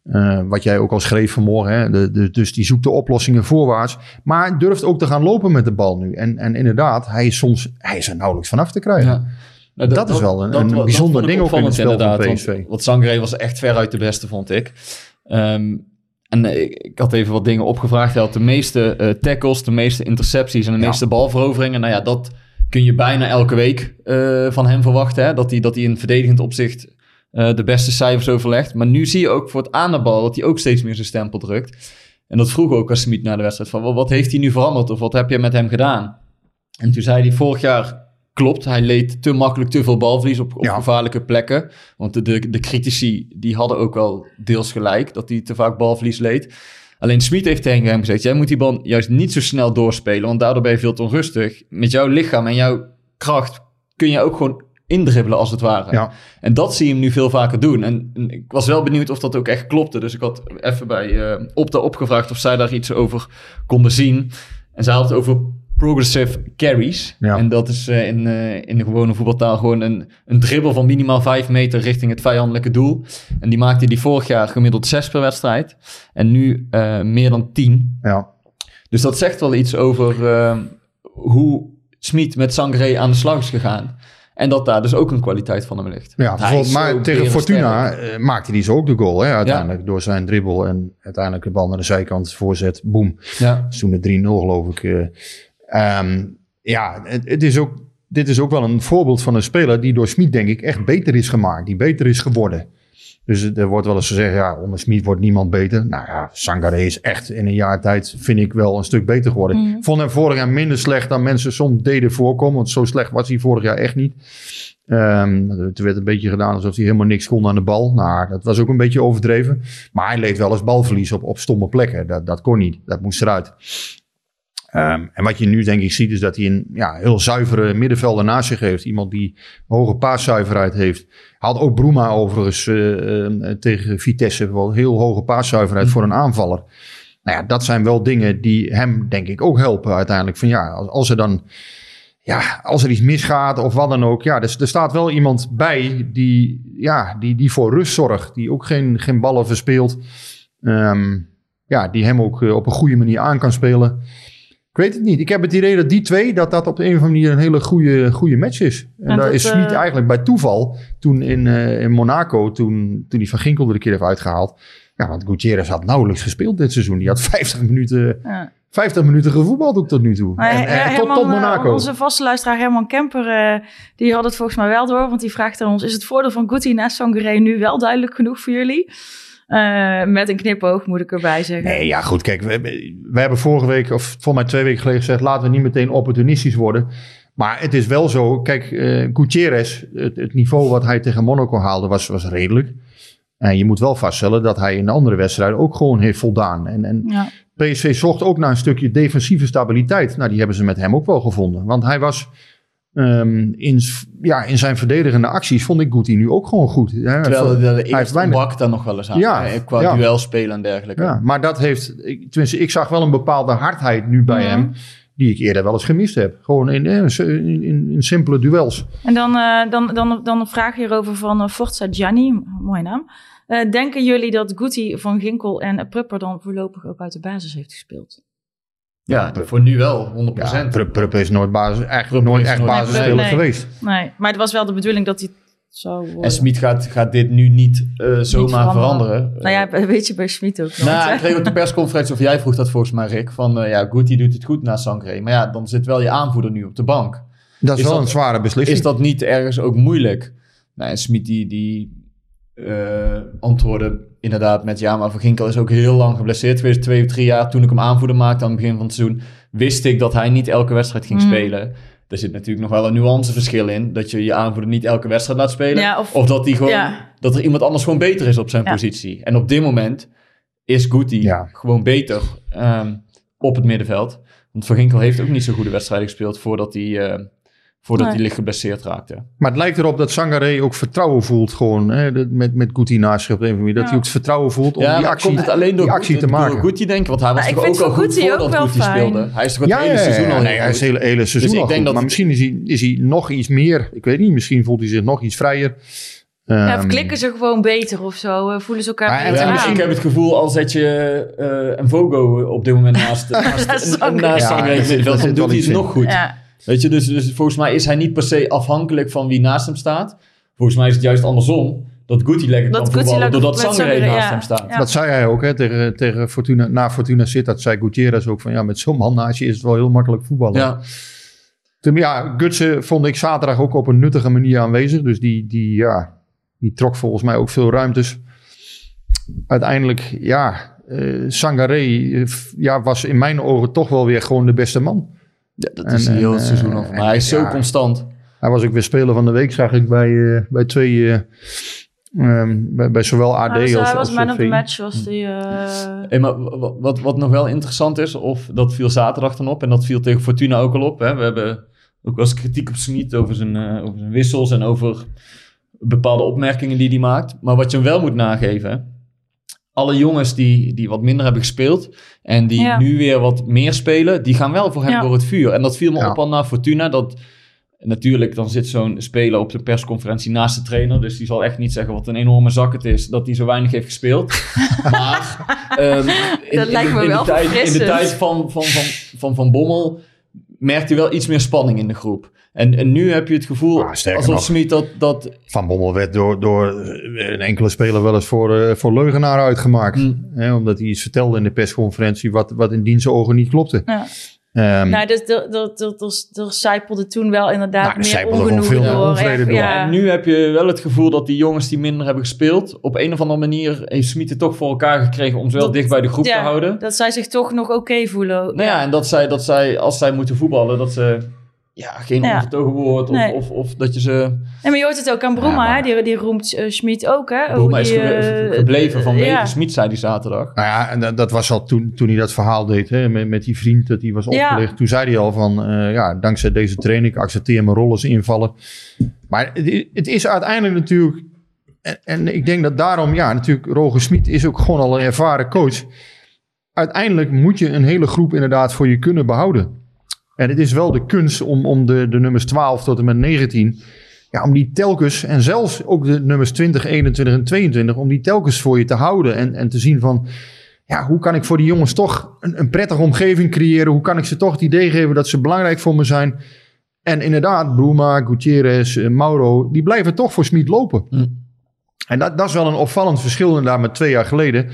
S2: Eh, wat jij ook al schreef vanmorgen. Hè? De, de, dus die zoekt de oplossingen voorwaarts. Maar durft ook te gaan lopen met de bal nu. En, en inderdaad, hij is soms hij is er nauwelijks vanaf te krijgen.
S6: Nou,
S2: Dat is wel een- bijzonder ding ook in het spel van
S6: inderdaad,
S2: PSV.
S6: Want, want Sangaré was echt veruit de beste, vond ik. Ehm, en eh, ik, ik had even wat dingen opgevraagd. Hij had de meeste eh, tackles, de meeste intercepties en de
S2: Ja.
S6: meeste balveroveringen. Nou ja, dat kun je bijna elke week van hem verwachten. Hè? Dat hij dat hij in verdedigend opzicht de beste cijfers overlegt. Maar nu zie je ook voor het aan de bal dat hij ook steeds meer zijn stempel drukt. En dat vroeg ook als Smit na de wedstrijd van... "Wel, wat heeft hij nu veranderd of wat heb je met hem gedaan? En toen zei hij vorig jaar... Klopt, hij leed te makkelijk te veel balverlies op, op
S2: Ja.
S6: gevaarlijke plekken. Want de, de, de critici die hadden ook wel deels gelijk dat hij te vaak balverlies leed. Alleen Smit heeft tegen hem gezegd: jij moet die bal juist niet zo snel doorspelen, want daardoor ben je veel te onrustig. Met jouw lichaam en jouw kracht kun je ook gewoon indribbelen als het ware.
S2: Ja.
S6: En dat zie je hem nu veel vaker doen. En, en ik was wel benieuwd of dat ook echt klopte. Dus ik had even bij eh, Opta opgevraagd of zij daar iets over konden zien. En zij had het over progressive carries.
S2: Ja.
S6: En dat is eh, in, eh, in de gewone voetbaltaal gewoon een, een dribbel van minimaal 5 meter richting het vijandelijke doel. En die maakte die vorig jaar gemiddeld 6 per wedstrijd. En nu meer dan 10.
S2: Ja.
S6: Dus dat zegt wel iets over hoe Smit met Sangaré aan de slag is gegaan. En dat daar dus ook een kwaliteit van hem ligt.
S2: Ja, bijvoorbeeld, maar tegen. Fortuna eh, maakte hij zo ook de goal. Hè, uiteindelijk door zijn dribbel en uiteindelijk de bal naar de zijkant, voorzet, boem.
S6: Ja.
S2: Is toen de 3-0 geloof ik. eh. Ehm, ja, het, het is ook, dit is ook wel een voorbeeld van een speler die door Smit denk ik echt beter is gemaakt. Die beter is geworden. Dus er wordt wel eens gezegd, ja, onder Smit wordt niemand beter. Nou ja, Sangaré is echt in een jaar tijd, vind ik, wel een stuk beter geworden.
S1: Mhm.
S2: Ik vond hem vorig jaar minder slecht dan mensen soms deden voorkomen. Want zo slecht was hij vorig jaar echt niet. Het werd een beetje gedaan alsof hij helemaal niks kon aan de bal. Nou, dat was ook een beetje overdreven. Maar hij leed wel eens balverlies op, op stomme plekken. Dat, dat kon niet. Dat moest eruit. Ehm, en wat je nu denk ik ziet is dat hij een ja, heel zuivere middenvelder naast zich heeft. Iemand die hoge paaszuiverheid heeft. Had ook Bruma overigens eh, eh, tegen Vitesse wel heel hoge paaszuiverheid voor een aanvaller. Nou ja, dat zijn wel dingen die hem denk ik ook helpen uiteindelijk. Van ja, als, als er dan ja, als er iets misgaat of wat dan ook. Ja, dus er staat wel iemand bij die, ja, die, die voor rust zorgt. Die ook geen, geen ballen verspeelt. Ehm, ja, die hem ook eh, op een goede manier aan kan spelen. Ik weet het niet. Ik heb het idee dat die twee, dat dat op de een of andere manier een hele goede, goede match is. En,
S1: En
S2: daar is Smit
S1: eh,
S2: eigenlijk bij toeval, toen in, eh, in Monaco, toen, toen die Van Ginkel er een keer heeft uitgehaald. Ja, want Gutierrez had nauwelijks gespeeld dit seizoen. Die had 50 minuten,
S1: Ja.
S2: 50 minuten gevoetbald ook tot nu toe.
S1: Maar
S2: en,
S1: ja,
S2: eh, tot, tot Monaco.
S1: Onze vaste luisteraar Herman Kemper, die had het volgens mij wel door. Want die vraagt aan ons, is het voordeel van Guti naast Sangaré nu wel duidelijk genoeg voor jullie? Eh, met een knipoog moet ik erbij zeggen.
S2: Nee, ja, goed. Kijk, we, we hebben vorige week, of volgens mij twee weken geleden gezegd... laten we niet meteen opportunistisch worden. Maar het is wel zo. Kijk, eh Gutierrez, het, het niveau wat hij tegen Monaco haalde, was, was redelijk. En je moet wel vaststellen dat hij in de andere wedstrijden ook gewoon heeft voldaan. En, en
S1: Ja.
S2: PSV zocht ook naar een stukje defensieve stabiliteit. Nou, die hebben ze met hem ook wel gevonden. Want hij was ehm, in, ja, in zijn verdedigende acties, vond ik Guti nu ook gewoon goed. Ja,
S6: Terwijl
S2: voor-
S6: de, de
S2: hij heeft weinig-
S6: brak daar nog wel eens aan.
S2: Ja,
S6: hè, Qua
S2: ja.
S6: duel spelen en dergelijke.
S2: Ja, maar dat heeft, ik, tenminste, ik zag wel een bepaalde hardheid nu bij hem, die ik eerder wel eens gemist heb. Gewoon in, in, in, in simpele duels.
S1: En dan, eh, dan, dan, dan een vraag hierover van eh, Forza Gianni, mooie naam. Eh, denken jullie dat Guti, Van Ginkel en Prupper dan voorlopig ook uit de basis heeft gespeeld?
S6: Ja, voor nu wel, 100%.
S2: Ja, Prupp is nooit basis, eigenlijk nooit
S6: is
S2: echt basisspeler
S1: Nee.
S2: geweest.
S1: Nee, maar het was wel de bedoeling dat hij zou worden.
S6: En Smit gaat, gaat dit nu niet eh, zomaar veranderen.
S1: Nou ja, weet je bij Schmid ook.
S6: Nou, ik kreeg op de persconferentie, of jij vroeg dat volgens mij, Rick, van eh, ja, Guti doet het goed na Sankre. Maar ja, dan zit wel je aanvoerder nu op de bank.
S2: Dat is,
S6: Is
S2: wel
S6: dat-
S2: een zware beslissing.
S6: Is dat niet ergens ook moeilijk? Nou, en Smit die, die eh, antwoordde inderdaad met ja, maar Van Ginkel is ook heel lang geblesseerd geweest. Twee of drie jaar toen ik hem aanvoerder maakte aan het begin van het seizoen, wist ik dat hij niet elke wedstrijd ging
S1: Mm.
S6: spelen. Er zit natuurlijk nog wel een nuanceverschil in. Dat je je aanvoerder niet elke wedstrijd laat spelen.
S1: Ja,
S6: of,
S1: of-
S6: dat, die gewoon,
S1: ja.
S6: dat er iemand anders gewoon beter is op zijn
S1: Ja.
S6: positie. En op dit moment is Guti
S2: Ja.
S6: gewoon beter ehm, op het middenveld. Want Van Ginkel heeft ook niet zo goede wedstrijden gespeeld voordat hij, eh, voordat
S1: Nee.
S6: hij licht geblesseerd raakte.
S2: Maar het lijkt erop dat Sangaré ook vertrouwen voelt gewoon. Hè, dat- met, met Guti naast zich op de een of andere manier. Dat
S1: Ja.
S2: hij ook het vertrouwen voelt om
S6: Ja,
S2: die actie,
S6: komt het alleen door,
S2: die actie te
S6: door
S2: maken.
S6: Guti denken? Want hij was
S1: ik
S6: toch ook al goed
S1: Guti ook
S6: voordat
S1: wel
S6: Guti
S1: fijn.
S6: speelde. Hij is toch het
S2: Ja,
S6: hele
S2: ja, ja,
S6: seizoen al
S2: nee, hij is het hele, hele seizoen
S6: Dus ik
S2: al
S6: denk
S2: goed.
S6: dat-
S2: Maar misschien is hij, is hij nog iets meer. Ik weet niet, misschien voelt hij zich nog iets vrijer.
S1: Ja, of
S2: Ehm,
S1: klikken ze gewoon beter of zo? eh, voelen ze elkaar beter
S6: Ja, dus
S1: aan?
S6: ik heb het gevoel al zet je eh, een Vogo op dit moment naast, <laughs> naast, naast
S2: Ja, zit
S6: doet hij het nog goed.
S1: Ja.
S6: Weet je, dus, dus volgens mij is hij niet per se afhankelijk van wie naast hem staat. Volgens mij is het juist andersom. Dat Guti lekker
S1: Dat
S6: kan
S1: Guti
S6: voetballen, doordat Sangaré, naast
S1: ja.
S6: hem staat.
S1: Ja.
S2: Dat zei hij ook hè, tegen, tegen Fortuna, na Fortuna Sittard. zei Gutierrez ook van ja, met zo'n man naast je is het wel heel makkelijk voetballen.
S6: Ja.
S2: Ja, Gutsen vond ik zaterdag ook op een nuttige manier aanwezig. Dus die, die, ja, die trok volgens mij ook veel ruimtes. Uiteindelijk, ja, eh Sangaré eh, ja, was in mijn ogen toch wel weer gewoon de beste man.
S6: Ja, dat
S2: En-
S6: is hij heel het seizoen
S2: eh,
S6: al. Maar
S2: en-
S6: hij is zo
S2: ja.
S6: constant.
S2: Hij was ook weer speler van de week, zag ik bij, eh, bij twee, eh, ehm, bij, bij zowel AD
S1: Hij was,
S2: als,
S1: hij was
S2: als
S1: man of the match, was die... eh,
S6: Hey, maar wat, wat, nog wel interessant is, of dat viel zaterdag dan op, en dat viel tegen Fortuna ook al op. Hè? We hebben ook wel eens kritiek op Smit over zijn, eh, over zijn wissels en over bepaalde opmerkingen die hij maakt. Maar wat je hem wel moet nageven, alle jongens die, die wat minder hebben gespeeld en die
S1: Ja.
S6: nu weer wat meer spelen, die gaan wel voor hem
S1: Ja.
S6: door het vuur. En dat viel me
S2: Ja.
S6: op al na Fortuna, dat natuurlijk dan zit zo'n speler op de persconferentie naast de trainer, dus die zal echt niet zeggen wat een enorme zak het is dat hij zo weinig heeft gespeeld. <laughs> maar ehm, in,
S1: Dat lijkt me
S6: in, in
S1: wel
S6: de tijd, in de tijd van Van, van, van, van Bommel merkt hij wel iets meer spanning in de groep. En, en nu heb je het gevoel
S2: Ah,
S6: alsof. Smit dat, dat
S2: Van Bommel werd door, door een enkele speler wel eens voor, eh, voor leugenaar uitgemaakt.
S6: Mm.
S2: Hè, omdat hij iets vertelde in de persconferentie wat, wat in diens ogen niet klopte.
S1: Ja.
S2: Ehm,
S1: nou, dus er, zijpelde toen wel inderdaad
S2: Nou, er
S1: meer ongenoegen
S2: veel meer
S1: door.
S2: onvrede
S1: echt,
S2: door.
S1: Ja.
S6: En nu heb je wel het gevoel dat die jongens die minder hebben gespeeld, op een of andere manier heeft Smit het toch voor elkaar gekregen om ze wel
S1: Dat-
S6: dicht bij de groep
S1: ja,
S6: te houden.
S1: Dat zij zich toch nog oké voelen.
S6: Nou ja, en dat zij, dat zij, als zij moeten voetballen, dat ze ja, geen
S1: Ja.
S6: onvertogen woord of,
S1: Nee.
S6: of, of dat je ze...
S1: Nee, maar je hoort het ook aan Bruma,
S2: Ja, maar-
S1: hè? Die, die roemt eh, Schmid ook, hè?
S6: Boema
S1: Hoe
S6: is
S1: eh,
S6: gebleven vanwege
S1: ja.
S6: Smit, zei die zaterdag.
S2: Nou ja, en dat, dat was al toen, toen hij dat verhaal deed hè, met, met die vriend, dat hij was
S1: Ja.
S2: opgelicht. Toen zei hij al van, eh, ja, dankzij deze training, ik accepteer mijn rollen invallen. Maar het is uiteindelijk natuurlijk, en, en ik denk dat daarom, ja, natuurlijk, Roger Smit is ook gewoon al een ervaren coach. Uiteindelijk moet je een hele groep inderdaad voor je kunnen behouden. En het is wel de kunst om, om de, de nummers 12 tot en met 19... Ja, om die telkens, en zelfs ook de nummers 20, 21 en 22... om die telkens voor je te houden en, en te zien van... Ja, hoe kan ik voor die jongens toch een, een prettige omgeving creëren? Hoe kan ik ze toch het idee geven dat ze belangrijk voor me zijn? En inderdaad, Bruma, Gutierrez, eh, Mauro... die blijven toch voor Smit lopen. En dat, dat is wel een opvallend verschil inderdaad met twee jaar geleden.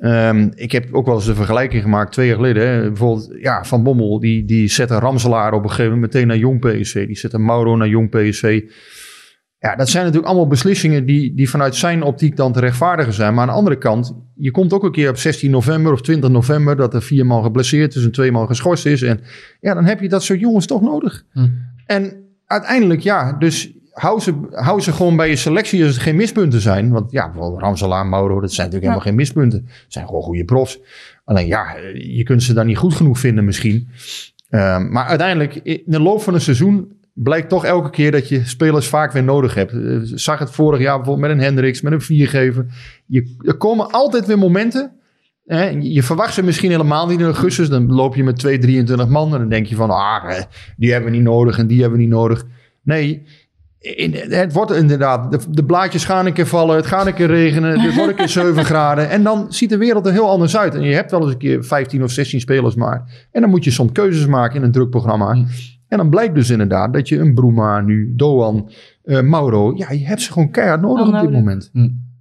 S2: Ehm, ik heb ook wel eens een vergelijking gemaakt twee jaar geleden. Hè. Bijvoorbeeld ja, Van Bommel, die, die zette Ramselaar op een gegeven moment meteen naar Jong PSV. Die zette Mauro naar Jong PSV. Ja, dat zijn natuurlijk allemaal beslissingen die, die vanuit zijn optiek dan te rechtvaardigen zijn. Maar aan de andere kant, je komt ook een keer op 16 november of 20 november... dat er vier man geblesseerd is en twee man geschorst is. En ja, dan heb je dat soort jongens toch nodig. En uiteindelijk, ja, dus hou ze, hou ze gewoon bij je selectie als het geen mispunten zijn. Want ja, bijvoorbeeld Ramselaar, Mauro, dat zijn natuurlijk helemaal geen mispunten. Het zijn gewoon goede profs. Alleen ja, je kunt ze dan niet goed genoeg vinden misschien. Ehm, maar uiteindelijk, in de loop van een seizoen blijkt toch elke keer dat je spelers vaak weer nodig hebt. Eh, zag het vorig jaar bijvoorbeeld met een Hendricks, met een Viergever. Je, er komen altijd weer momenten. Hè, je verwacht ze misschien helemaal niet in augustus. Dan loop je met 2, 23 man en dan denk je van... Ah, die hebben we niet nodig en die hebben we niet nodig. Nee, in, het wordt inderdaad, de, de blaadjes gaan een keer vallen, het gaat een keer regenen, het wordt een keer <laughs> 7 graden. En dan ziet de wereld er heel anders uit. En je hebt wel eens een keer 15 of 16 spelers maar. En dan moet je soms keuzes maken in een druk programma. En dan blijkt dus inderdaad dat je een Bruma nu, Doan, eh, Mauro, ja, je hebt ze gewoon keihard nodig op dit moment.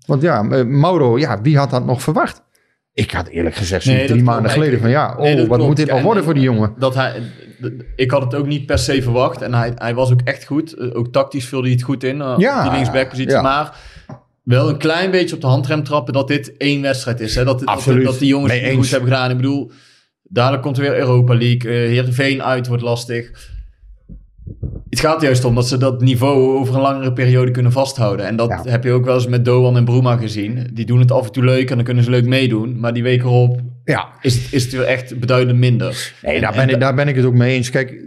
S2: Want ja, eh, Mauro, ja, wie had dat nog verwacht? Ik had eerlijk gezegd
S7: Nee,
S2: drie maanden geleden van ja, oh,
S7: Nee,
S2: wat moet dit al worden
S7: en-
S2: voor die jongen?
S7: Dat hij, ik had het ook niet per se verwacht. En hij, hij was ook echt goed. Eh, Ook tactisch vulde hij het goed in. eh,
S2: Ja,
S7: die linksbackpositie.
S2: ja.
S7: Maar wel een klein beetje op de handrem trappen dat dit één wedstrijd is. Hè? Dat, dat,
S2: Absoluut.
S7: dat die jongens het goed hebben gedaan. Ik bedoel, dadelijk komt er weer Europa League. Uh, Heerenveen uit wordt lastig. Het gaat juist om dat ze dat niveau over een langere periode kunnen vasthouden. En dat
S2: Ja.
S7: heb je ook wel eens met Doan en Bruma gezien. Die doen het af en toe leuk en dan kunnen ze leuk meedoen. Maar die week erop
S2: Ja,
S7: is het, is het weer echt beduidend minder.
S2: Nee,
S7: En-
S2: daar
S7: en
S2: ben, ik,
S7: da-
S2: daar ben ik het ook mee eens. Kijk,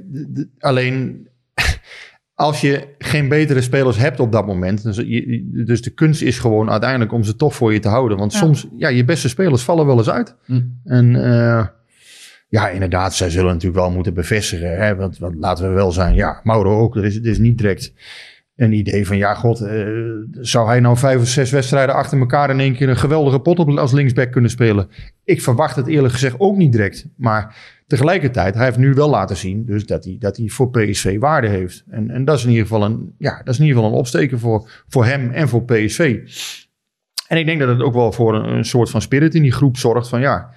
S2: alleen <laughs> als je geen betere spelers hebt op dat moment. Dus, je- dus de kunst is gewoon uiteindelijk om ze toch voor je te houden. Want
S1: Ja.
S2: soms, ja, je beste spelers vallen wel eens uit.
S7: Hm.
S2: En eh, ja, inderdaad, zij zullen natuurlijk wel moeten bevestigen. Hè, want, want laten we wel zijn, ja, Mauro ook. Er is, er is niet direct een idee van, ja, god, eh, zou hij nou vijf of zes wedstrijden achter elkaar in één keer een geweldige pot op als linksback kunnen spelen? Ik verwacht het eerlijk gezegd ook niet direct. Maar tegelijkertijd, hij heeft nu wel laten zien dus dat, hij, dat hij voor PSV waarde heeft. En, en dat is in ieder geval een, ja, dat is in ieder geval een opsteken voor, voor hem en voor PSV. En ik denk dat het ook wel voor een, een soort van spirit in die groep zorgt van ja.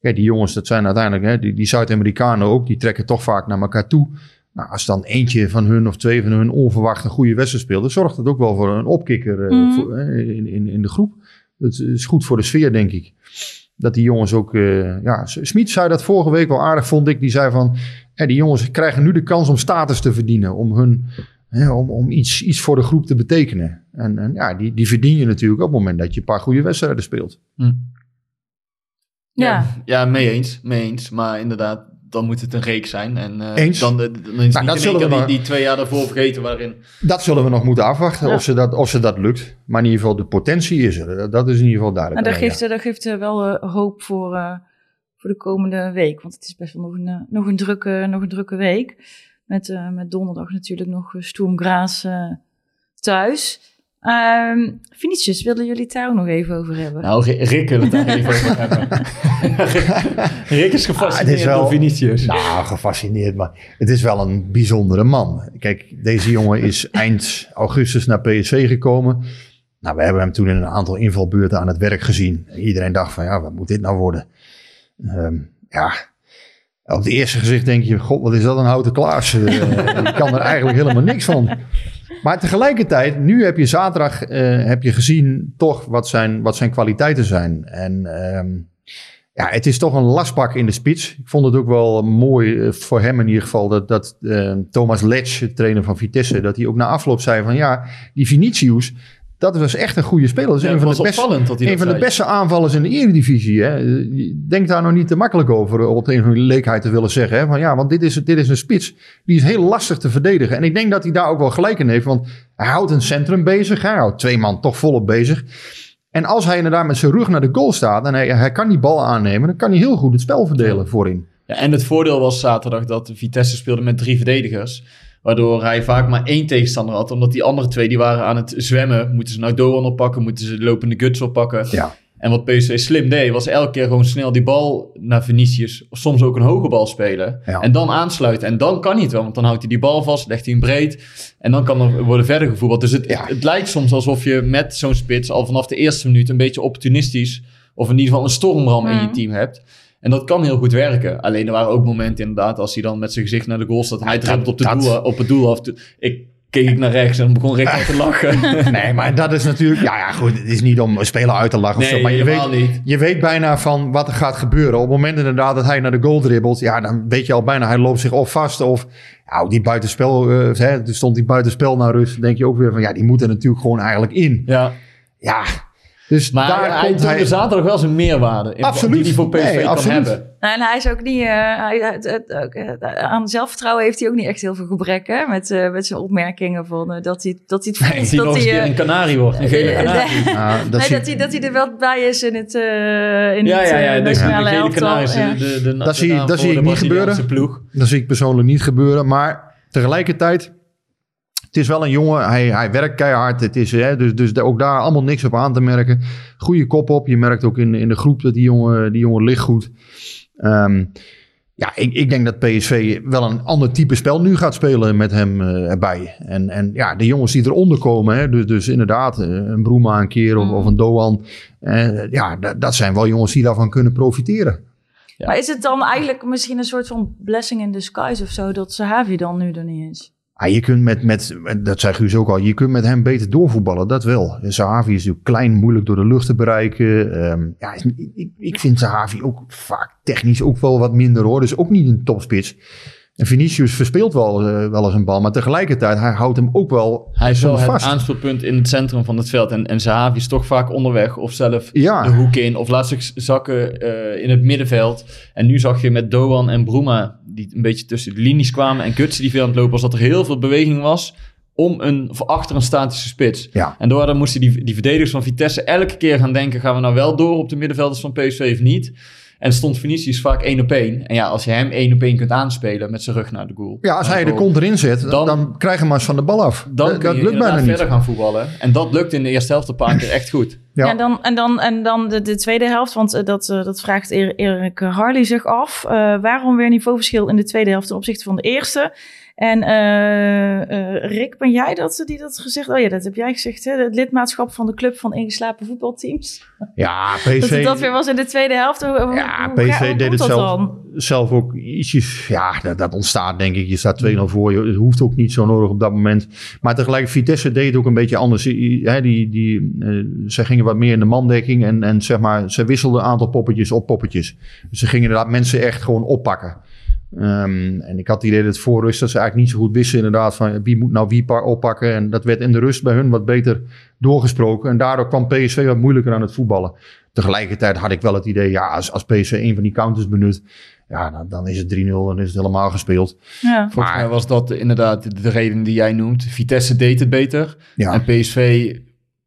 S2: Die jongens, dat zijn uiteindelijk, hè, die, die Zuid-Amerikanen ook, die trekken toch vaak naar elkaar toe. Nou, als dan eentje van hun of twee van hun onverwacht een goede wedstrijd speelt, dan zorgt het ook wel voor een opkikker eh,
S1: Mhm.
S2: voor, eh, in, in, in de groep. Het is goed voor de sfeer, denk ik. Dat die jongens ook, eh ja, Smit zei dat vorige week wel aardig, vond ik. Die zei van, hè, die jongens krijgen nu de kans om status te verdienen, om hun, hè, om, om iets, iets voor de groep te betekenen. En, en ja, die, die verdien je natuurlijk op het moment dat je een paar goede wedstrijden speelt.
S1: Ja.
S7: Ja, mee eens, mee eens. Maar inderdaad, dan moet het een reeks zijn. En eh,
S2: Eens.
S7: dan, dan is het
S2: Nou,
S7: niet
S2: dat zullen we
S7: die, die twee jaar daarvoor vergeten waarin...
S2: Dat zullen we nog moeten afwachten
S1: Ja.
S2: of, ze dat, of ze dat lukt. Maar in ieder geval, de potentie is er. Dat is in ieder geval duidelijk.
S1: En dat geeft, dat geeft wel eh, hoop voor, eh, voor de komende week. Want het is best wel nog een, nog een, drukke, nog een drukke week. Met, eh, met donderdag natuurlijk nog uh, Stoem Graas eh, thuis. Ehm Vinicius, wilden jullie het daar ook nog even over hebben?
S7: Nou, Rick wil het daar even over <laughs> hebben. <laughs> Rick is
S2: Ah,
S7: gefascineerd
S2: het is wel-
S7: door Vinicius.
S2: Nou, gefascineerd, maar het is wel een bijzondere man. Kijk, deze jongen is <laughs> eind augustus naar PSV gekomen. Nou, we hebben hem toen in een aantal invalbeurten aan het werk gezien. Iedereen dacht van, ja, wat moet dit nou worden? Ehm, ja, op het eerste gezicht denk je, god, wat is dat een houten klaas? Ik kan er eigenlijk helemaal niks van. Maar tegelijkertijd, nu heb je zaterdag eh, heb je gezien toch wat zijn, wat zijn kwaliteiten zijn. En ehm, ja, het is toch een lastpak in de spits. Ik vond het ook wel mooi eh, voor hem in ieder geval dat, dat eh, Thomas Letch, de trainer van Vitesse, dat hij ook na afloop zei van ja, die Vinicius, dat was echt een goede speler. Dat is
S7: Ja,
S2: een van, de
S7: dat
S2: een van de beste aanvallers in de Eredivisie. Hè. Je denkt daar nog niet te makkelijk over eh, op de een of andere leekheid te willen zeggen. Hè. Van ja, want dit is, dit is een spits. Die is heel lastig te verdedigen. En ik denk dat hij daar ook wel gelijk in heeft. Want hij houdt een centrum bezig. Hij houdt twee man toch volop bezig. En als hij inderdaad met zijn rug naar de goal staat en hij, hij kan die bal aannemen, dan kan hij heel goed het spel verdelen voorin.
S6: Ja, en het voordeel was zaterdag dat Vitesse speelde met drie verdedigers. Waardoor hij vaak maar één tegenstander had. Omdat die andere twee die waren aan het zwemmen. Moeten ze nou Doan oppakken? Moeten ze lopende guts oppakken?
S2: Ja.
S6: En wat PSV slim deed, was elke keer gewoon snel die bal naar Vinicius. Of soms ook een hoge bal spelen.
S2: Ja.
S6: En dan aansluiten. En dan kan hij het wel, want dan houdt hij die bal vast, legt hij hem breed. En dan kan er worden verder gevoetbald. Dus het,
S2: Ja.
S6: het lijkt soms alsof je met zo'n spits al vanaf de eerste minuut een beetje opportunistisch. Of in ieder geval een stormram in je team hebt. En dat kan heel goed werken. Alleen er waren ook momenten inderdaad, als hij dan met zijn gezicht naar de goal staat. hij dribbelt op, de
S2: dat-
S6: doel, op het doel af. Ik keek ik naar rechts en begon Rick te lachen. <laughs>
S2: Nee, maar dat is natuurlijk... Ja, ja, goed. Het is niet om een speler uit te lachen of zo. Maar je weet,
S6: niet.
S2: je weet bijna van wat er gaat gebeuren. Op het moment inderdaad dat hij naar de goal dribbelt... Ja, dan weet je al bijna, hij loopt zich of vast of... Ja, die buitenspel, eh, hè, er stond die buitenspel naar rust. Dan denk je ook weer van, ja, die moet er natuurlijk gewoon eigenlijk in.
S6: Ja,
S2: Ja, dus
S6: maar
S2: daar
S6: hij
S2: komt hij...
S6: zaterdag wel zijn meerwaarde. In,
S2: Absoluut.
S6: Die hij voor PSV
S2: Nee,
S6: kan
S2: absoluut.
S6: hebben.
S1: Nou, en hij is ook niet. eh, hij, het, het- ook, eh, aan zelfvertrouwen heeft hij ook niet echt heel veel gebrek. Hè? Met, eh, met zijn opmerkingen van dat, hij, dat hij het voelt.
S6: Als hij nog
S1: dat hij.
S6: een kanarie wordt, een gele <laughs> kanarie.
S1: nee,
S2: Ja, dat
S1: nee,
S2: zie-
S1: dat, hij, dat hij er wel bij is in het, eh in
S6: Ja,
S1: het
S6: ja, ja. De, gele kanarie.
S2: Dat zie- ik niet gebeuren. Dat zie ik persoonlijk niet gebeuren. Maar tegelijkertijd, het is wel een jongen. Hij, hij werkt keihard. Het is, hè, dus, dus ook daar allemaal niks op aan te merken. Goede kop op. Je merkt ook in, in de groep dat die jongen, die jongen ligt goed. Ehm, ja, ik, ik denk dat PSV wel een ander type spel nu gaat spelen met hem eh, erbij. En, en ja, de jongens die eronder komen, hè, dus, dus inderdaad eh, een Broema een keer of,
S1: Mm.
S2: of een Doan. eh, ja, dat, dat zijn wel jongens die daarvan kunnen profiteren.
S6: Ja.
S1: Maar is het dan eigenlijk misschien een soort van blessing in disguise of zo dat Sahavi dan nu er niet is?
S2: Ah, je kunt met, met, dat zei Guus ook al, je kunt met hem beter doorvoetballen, dat wel. Sahavi is natuurlijk klein, moeilijk door de lucht te bereiken. Ehm, ja, ik, ik vind Sahavi ook vaak technisch ook wel wat minder hoor. Dus ook niet een topspits. En Vinicius verspeelt wel, eh, wel eens een bal, maar tegelijkertijd, hij houdt hem ook wel
S6: Hij is wel het aanspeelpunt in het centrum van het veld. En, en Zahavi is toch vaak onderweg of zelf
S2: Ja.
S6: de hoek in. Of laat zich zakken eh, in het middenveld. En nu zag je met Doan en Bruma, die een beetje tussen de linies kwamen. En Gutsen die veel aan het lopen was, dat er heel veel beweging was om een, voor achter een statische spits.
S2: Ja.
S6: En daardoor moesten die, die verdedigers van Vitesse elke keer gaan denken... gaan we nou wel door op de middenvelders van PSV of niet? En stond Vinicius vaak één op één. En ja, als je hem één op één kunt aanspelen met zijn rug naar de goal.
S2: Ja, als hij de kont erin zet, dan,
S6: Dan-
S2: krijg je maar eens van de bal af.
S6: Dan
S2: dat
S6: kun
S2: dat
S6: je
S2: lukt bijna
S6: verder gaan voetballen. En dat lukt in de eerste helft een paar keer echt goed. <laughs>
S2: Ja.
S1: Ja. en dan, en dan, en dan de, de tweede helft, want eh, dat, eh, dat vraagt Erik Erik Harley zich af. Eh, waarom weer niveauverschil in de tweede helft ten opzichte van de eerste? En eh, eh, Rick, ben jij dat die dat gezegd? Oh ja, dat heb jij gezegd, hè? Het lidmaatschap van de club van ingeslapen voetbalteams.
S2: Ja, <laughs>
S1: Dat
S2: PSV,
S1: dat weer was in de tweede helft. Hoe,
S2: Ja,
S1: hoe-
S2: PSV
S1: hoe
S2: deed het zelf,
S1: dan?
S2: zelf ook ietsjes. Ja, dat, dat ontstaat denk ik. Je staat 2-0 voor je. Het hoeft ook niet zo nodig op dat moment. Maar tegelijk, Vitesse deed het ook een beetje anders. Hè, die, die, eh, ze gingen wat meer in de mandekking. En, en zeg maar, ze wisselden een aantal poppetjes op poppetjes. Dus ze gingen inderdaad mensen echt gewoon oppakken. Ehm, en ik had het idee dat voor rust dat ze eigenlijk niet zo goed wisten inderdaad van wie moet nou wie pa- oppakken. En dat werd in de rust bij hun wat beter doorgesproken. En daardoor kwam PSV wat moeilijker aan het voetballen. Tegelijkertijd had ik wel het idee, ja, als, als PSV een van die counters benut, ja, dan, dan is het 3-0 en is het helemaal gespeeld.
S1: Ja.
S6: Volgens mij was dat inderdaad de reden die jij noemt. Vitesse deed het beter.
S2: Ja,
S6: En PSV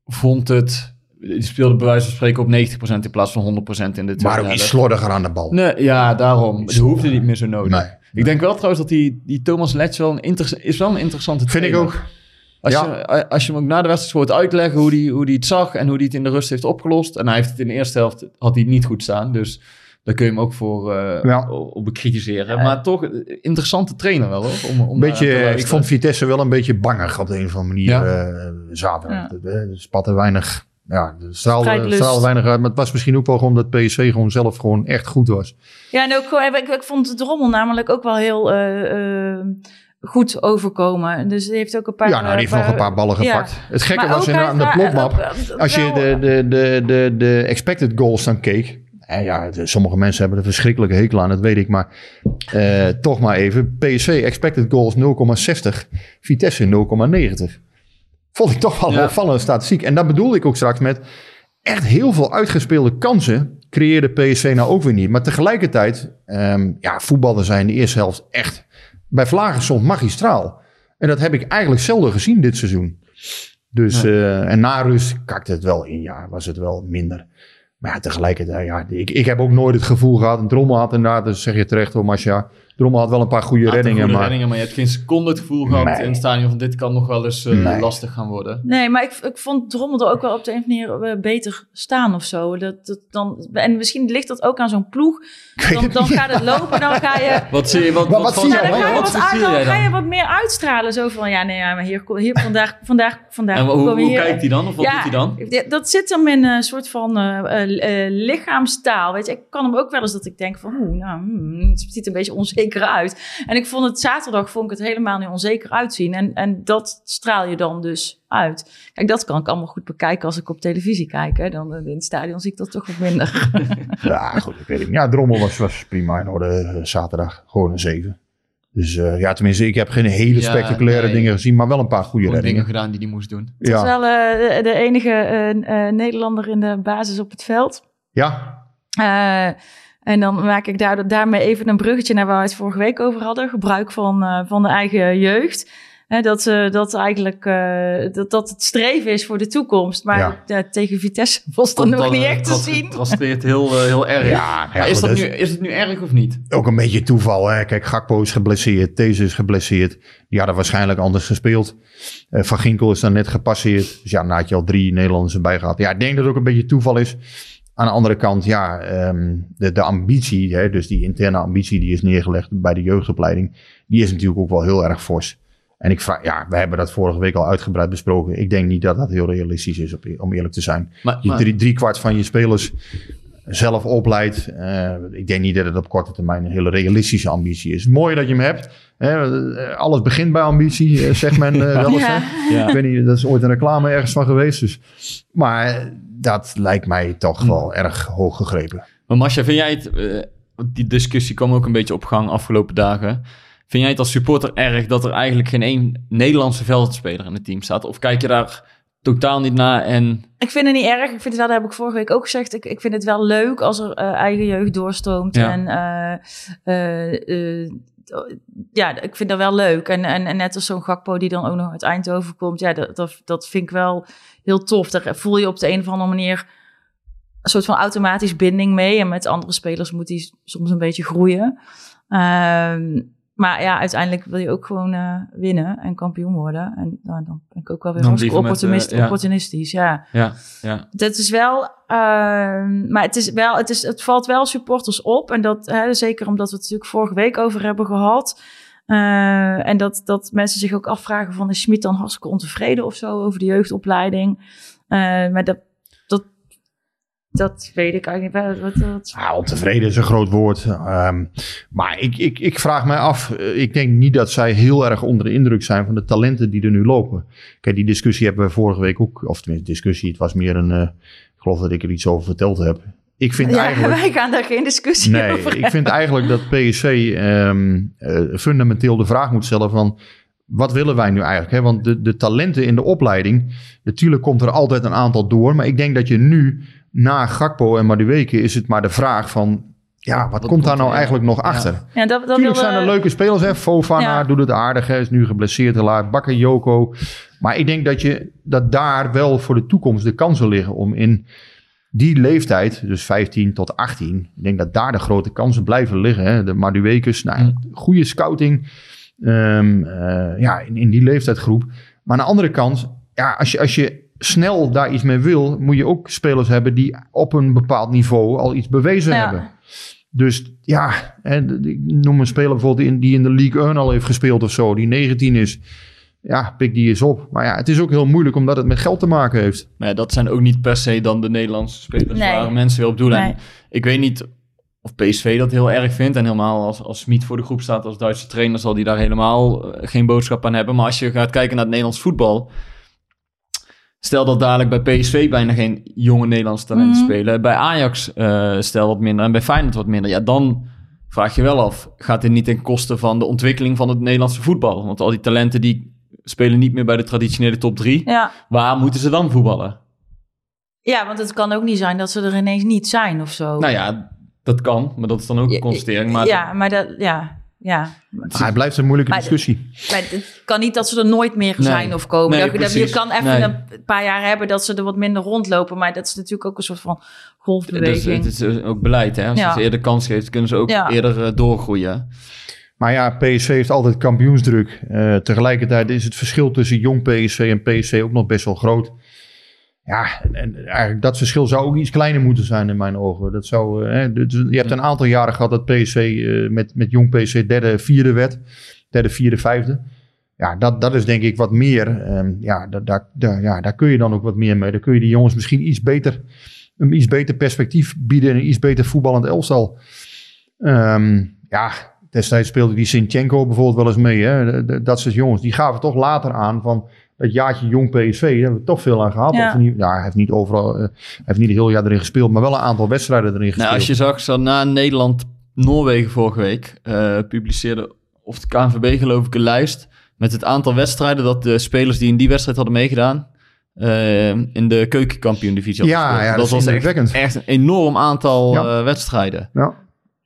S6: vond het... Die speelde bij wijze van spreken op 90% in plaats van 100% in de tweede
S2: maar ook iets slordiger aan de bal.
S6: Nee, ja, daarom. Het hoefde niet meer zo nodig.
S2: Nee,
S6: Ik denk wel trouwens dat die, die Thomas Letch wel een inter- is wel een interessante
S2: Vind ik
S6: trainer.
S2: ook.
S6: Als,
S2: Ja.
S6: je, als je hem ook na de wedstrijd hoort uitleggen hoe hij hoe die het zag en hoe hij het in de rust heeft opgelost. En hij heeft het in de eerste helft had hij niet goed staan. Dus daar kun je hem ook voor eh,
S2: Ja.
S6: op bekritiseren. Maar toch, eh, interessante trainer wel hoor. Om, om
S2: beetje, ik vond Vitesse wel een beetje bangig op de een of andere manier
S6: Ja.
S2: eh, zaterdag. Eh, Er spatte weinig, ja, er straalde, straalde weinig uit. Maar het was misschien ook wel gewoon dat PSV gewoon zelf gewoon echt goed was.
S1: Ja, en ook, ik, ik vond het Drommel namelijk ook wel heel eh, eh, goed overkomen. Dus die heeft ook een paar...
S2: ja, nou, die heeft nog een paar ballen
S1: ja.
S2: gepakt. Het gekke
S1: Maar
S2: was in,
S1: hij-
S2: aan de plotmap.
S1: eh,
S2: Als je de, de, de, de, de expected goals dan keek. En ja, de- sommige mensen hebben er verschrikkelijke hekel aan, dat weet ik. Maar toch maar even. PSV expected goals 0,60. Vitesse 0,90. Vond ik toch wel een
S6: Ja.
S2: opvallende statistiek. En dat bedoelde ik ook straks met... Echt heel veel uitgespeelde kansen creëerde PSV nou ook weer niet. Maar tegelijkertijd, ehm ja, voetballen zijn de eerste helft echt... Bij Vlagen soms magistraal. En dat heb ik eigenlijk zelden gezien dit seizoen. Dus, eh, en na rust kakte het wel in. Ja, was het wel minder. Maar ja, tegelijkertijd, ja, ik, ik heb ook nooit het gevoel gehad. En Drommel had inderdaad, dat zeg je terecht hoor, Masja. Drommel had wel een paar goede reddingen.
S6: goede
S2: Maar
S6: reddingen, maar je hebt geen seconde het gevoel gehad
S2: Nee.
S6: in het stadion van dit kan nog wel eens eh,
S2: Nee.
S6: lastig gaan worden.
S1: Nee, maar ik, ik vond Drommel er ook wel op de een of andere manier eh, beter staan of zo. Dat, dat dan, en misschien ligt dat ook aan zo'n ploeg. Dan, dan gaat het lopen, dan ga je... <laughs>
S6: Wat zie je, wat,
S2: Wat- wat
S6: valt
S2: zie
S1: Ja,
S2: jij?
S1: dan
S6: jou-
S1: ga je
S6: wat
S1: wat, uit, dan
S6: jij
S1: ga je wat meer uitstralen. Zo van, ja, nee, ja, maar hier, hier vandaag, <laughs> vandaag, vandaag
S6: En hoe, hoe
S1: hier.
S6: kijkt hij dan? Of wat doet hij dan?
S1: ja, Dat zit hem in een soort van eh, lichaamstaal. Weet je, ik kan hem ook wel eens dat ik denk van, oeh, nou, hmm, het ziet een beetje onzeker uit. En ik vond het zaterdag vond ik het helemaal niet onzeker uitzien. En, en dat straal je dan dus uit. Kijk, dat kan ik allemaal goed bekijken als ik op televisie kijk. Hè. Dan eh, in het stadion zie ik dat toch wat minder. <laughs>
S2: ja, goed, ik weet het niet. Ja, Drommel was, was prima in orde eh, zaterdag. Gewoon een 7. Dus eh, ja, tenminste, ik heb geen hele
S8: Ja,
S2: spectaculaire
S8: nee.
S2: dingen gezien, maar wel een paar goede
S8: dingen gedaan die hij moest doen.
S1: Het is
S2: Ja,
S1: wel eh, de, de enige eh, eh, Nederlander in de basis op het veld.
S2: ja,
S1: Eh, en dan maak ik daar, daarmee even een bruggetje naar waar we het vorige week over hadden. Gebruik van, eh, van de eigen jeugd. Hè, dat, ze dat eigenlijk eh, dat, dat het streven is voor de toekomst. Maar
S2: Ja.
S1: ja, tegen Vitesse was dat nog
S6: Dat,
S1: niet
S6: eh,
S1: echt te zien.
S6: Trastreert heel, heel erg.
S2: ja,
S6: is, dat
S2: dat
S6: nu, is het nu erg of niet?
S2: ook een beetje toeval. Hè? Kijk, Gakpo is geblesseerd, Deze is geblesseerd. Die hadden waarschijnlijk anders gespeeld. Eh, Van Ginkel is dan net gepasseerd. Dus ja, dan had je al drie Nederlanders erbij gehad. Ja, ik denk dat het ook een beetje toeval is. Aan de andere kant, ja, ehm, de, de ambitie, hè, dus die interne ambitie die is neergelegd bij de jeugdopleiding, die is natuurlijk ook wel heel erg fors. En ik vraag, ja, we hebben dat vorige week al uitgebreid besproken. Ik denk niet dat dat heel realistisch is, op- om eerlijk te zijn.
S6: Maar,
S2: Je
S6: maar-
S2: drie, drie kwart van je spelers zelf opleidt. Eh, ik denk niet dat het op korte termijn een hele realistische ambitie is. Mooi dat je hem hebt. Hè, eh, alles begint bij ambitie, eh, zegt men <laughs> wel eens.
S1: Ja.
S2: Ik weet niet, dat is ooit een reclame ergens van geweest. Dus. Maar dat lijkt mij toch
S6: Hmm.
S2: wel erg hoog gegrepen.
S6: Maar Masja, vind jij het... die discussie kwam ook een beetje op gang afgelopen dagen. Vind jij het als supporter erg dat er eigenlijk geen één Nederlandse veldspeler in het team staat? Of kijk je daar totaal niet naar en...
S1: Ik vind het niet erg. Ik vind het wel, dat heb ik vorige week ook gezegd. Ik, ik vind het wel leuk als er eh, eigen jeugd doorstroomt.
S6: Ja.
S1: En eh, eh, ja, ik vind dat wel leuk. En, en, en net als zo'n Gakpo die dan ook nog uit Eindhoven komt. Ja, dat, dat, dat vind ik wel heel tof. Daar voel je op de een of andere manier een soort van automatisch binding mee. En met andere spelers moet die soms een beetje groeien. Ehm, maar ja, uiteindelijk wil je ook gewoon eh, winnen en kampioen worden. En nou, dan ben ik ook wel weer hartstikke opportunist,
S6: ja.
S1: opportunistisch. Ja.
S6: Ja, ja.
S1: Dat is wel, ehm, maar het is wel, het, is, het valt wel supporters op. En dat, hè, zeker omdat we het natuurlijk vorige week over hebben gehad. Eh, en dat, dat mensen zich ook afvragen van, is Schmid dan hartstikke ontevreden of zo over de jeugdopleiding? Maar dat, dat, weet ik eigenlijk niet. Wat, wat,
S2: ontevreden is een groot woord. Ehm, maar ik, ik, ik vraag mij af. eh, Ik denk niet dat zij heel erg onder de indruk zijn van de talenten die er nu lopen. Kijk, die discussie hebben we vorige week ook. Of tenminste, discussie. Het was meer een. eh, ik geloof dat ik er iets over verteld heb. Ik vind
S1: ja,
S2: eigenlijk. <laughs>
S1: wij gaan daar geen discussie
S2: Nee,
S1: over
S2: ik vind eigenlijk dat PSV ehm, eh, fundamenteel de vraag moet stellen van... Wat willen wij nu eigenlijk? Hè? Want de, de talenten in de opleiding... Natuurlijk komt er altijd een aantal door. Maar ik denk dat je nu, na Gakpo en Madueke... is het maar de vraag van... Ja, wat,
S6: Wat
S2: komt daar nou eigenlijk nog achter?
S1: Ja, dat, dat
S2: Natuurlijk
S1: wilde-
S2: zijn er leuke spelers. Hè? Fofana
S1: Ja.
S2: doet het aardig. Hij is nu geblesseerd helaas. Bakker Joko. Maar ik denk dat, je, dat daar wel voor de toekomst de kansen liggen... om in die leeftijd, dus 15 tot 18... ik denk dat daar de grote kansen blijven liggen. Hè? De Maduekes, nou, ja, goede scouting... Ehm, eh, ja, in, in die leeftijdsgroep. Maar aan de andere kant, ja, als je, als je snel daar iets mee wil, moet je ook spelers hebben die op een bepaald niveau al iets bewezen
S1: Ja.
S2: hebben. Dus ja, en ik noem een speler bijvoorbeeld die in, die in de League 1 al heeft gespeeld of zo, die 19 is. Ja, pik die eens op. Maar ja, het is ook heel moeilijk omdat het met geld te maken heeft.
S6: Maar ja, dat zijn ook niet per se dan de Nederlandse spelers
S1: Nee.
S6: waar mensen weer op doelen.
S1: Nee.
S6: Ik weet niet of PSV dat heel erg vindt. En helemaal als, als Smit voor de groep staat als Duitse trainer... zal die daar helemaal eh, geen boodschap aan hebben. Maar als je gaat kijken naar het Nederlands voetbal... Stel dat dadelijk bij PSV bijna geen jonge Nederlandse talenten
S1: Mhm.
S6: spelen. Bij Ajax eh, stel wat minder en bij Feyenoord wat minder. Ja, dan vraag je wel af... gaat dit niet ten koste van de ontwikkeling van het Nederlandse voetbal? Want al die talenten die spelen niet meer bij de traditionele top drie.
S1: Ja.
S6: Waar moeten ze dan voetballen?
S1: ja, want het kan ook niet zijn dat ze er ineens niet zijn of zo.
S6: Nou ja, dat kan, maar dat is dan ook een constatering. Maar
S1: ja, maar dat, ja. Ja.
S2: Maar het blijft een moeilijke
S1: Maar-
S2: discussie.
S1: Maar het kan niet dat ze er nooit meer
S6: Nee.
S1: zijn of komen.
S6: Nee,
S1: Dat- dat- je kan even
S6: Nee.
S1: een paar jaar hebben dat ze er wat minder rondlopen. Maar dat is natuurlijk ook een soort van
S6: Dus
S1: golfbeweging.
S6: het is ook beleid, hè. Als
S1: Ja.
S6: je ze eerder kans geeft, kunnen ze ook
S1: Ja.
S6: eerder eh, doorgroeien.
S2: Maar ja, PSV heeft altijd kampioensdruk. Eh, tegelijkertijd is het verschil tussen jong PSV en PSV ook nog best wel groot. Ja, en, en eigenlijk dat verschil zou ook iets kleiner moeten zijn in mijn ogen. Dat zou, eh, hè, dus je hebt een aantal jaren gehad dat PSV eh, met, met jong PSV derde, vierde werd. Derde, vierde, vijfde. Ja, dat, dat is denk ik wat meer. Ehm, ja, daar, daar, ja, daar kun je dan ook wat meer mee. Dan kun je die jongens misschien iets beter, een iets beter perspectief bieden. En een iets beter voetballend elftal. Ehm, ja, destijds speelde die Sinchenko bijvoorbeeld wel eens mee. Hè? Dat soort jongens. Die gaven toch later aan van dat jaartje jong PSV. Daar hebben we toch veel aan gehad.
S1: Ja.
S2: Of niet, ja, hij heeft niet overal, eh, hij heeft niet het hele jaar erin gespeeld. Maar wel een aantal wedstrijden erin gespeeld.
S6: Nou, als je zag, zo na Nederland-Noorwegen vorige week, eh, publiceerde of de KNVB geloof ik een lijst met het aantal wedstrijden dat de spelers die in die wedstrijd hadden meegedaan, eh, in de keukenkampioen-divisie hadden
S2: Ja,
S6: gespeeld.
S2: ja, dat
S6: was echt, echt een enorm aantal
S2: Ja.
S6: eh, wedstrijden.
S2: Ja.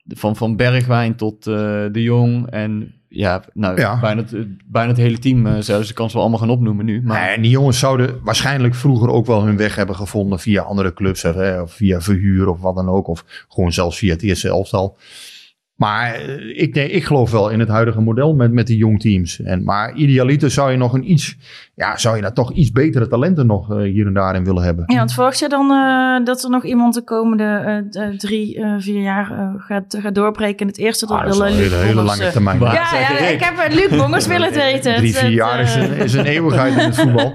S6: Van, van Bergwijn tot eh, De Jong en ja, nou,
S2: Ja.
S6: Bijna, het, bijna het hele team uh, zelfs. Ik kan ze wel allemaal gaan opnoemen nu. Maar...
S2: Nee, en die jongens zouden waarschijnlijk vroeger ook wel hun weg hebben gevonden via andere clubs. Hè, of via verhuur of wat dan ook. Of gewoon zelfs via het eerste elftal. Maar eh, ik, denk, ik geloof wel in het huidige model met, met die jong teams. En, maar idealiter zou je nog een iets, ja, zou je daar toch iets betere talenten nog uh, hier en daar in willen hebben.
S1: Ja, want verwacht je dan uh, dat er nog iemand de komende uh, drie, vier jaar gaat, gaat doorbreken in het eerste?
S2: Ah, dat is een hele, hele lange termijn.
S1: Ja, ja, ik heb Luc Bongers willen het <laughs> weten.
S2: Drie, vier jaar is een, is een eeuwigheid in het <laughs> voetbal.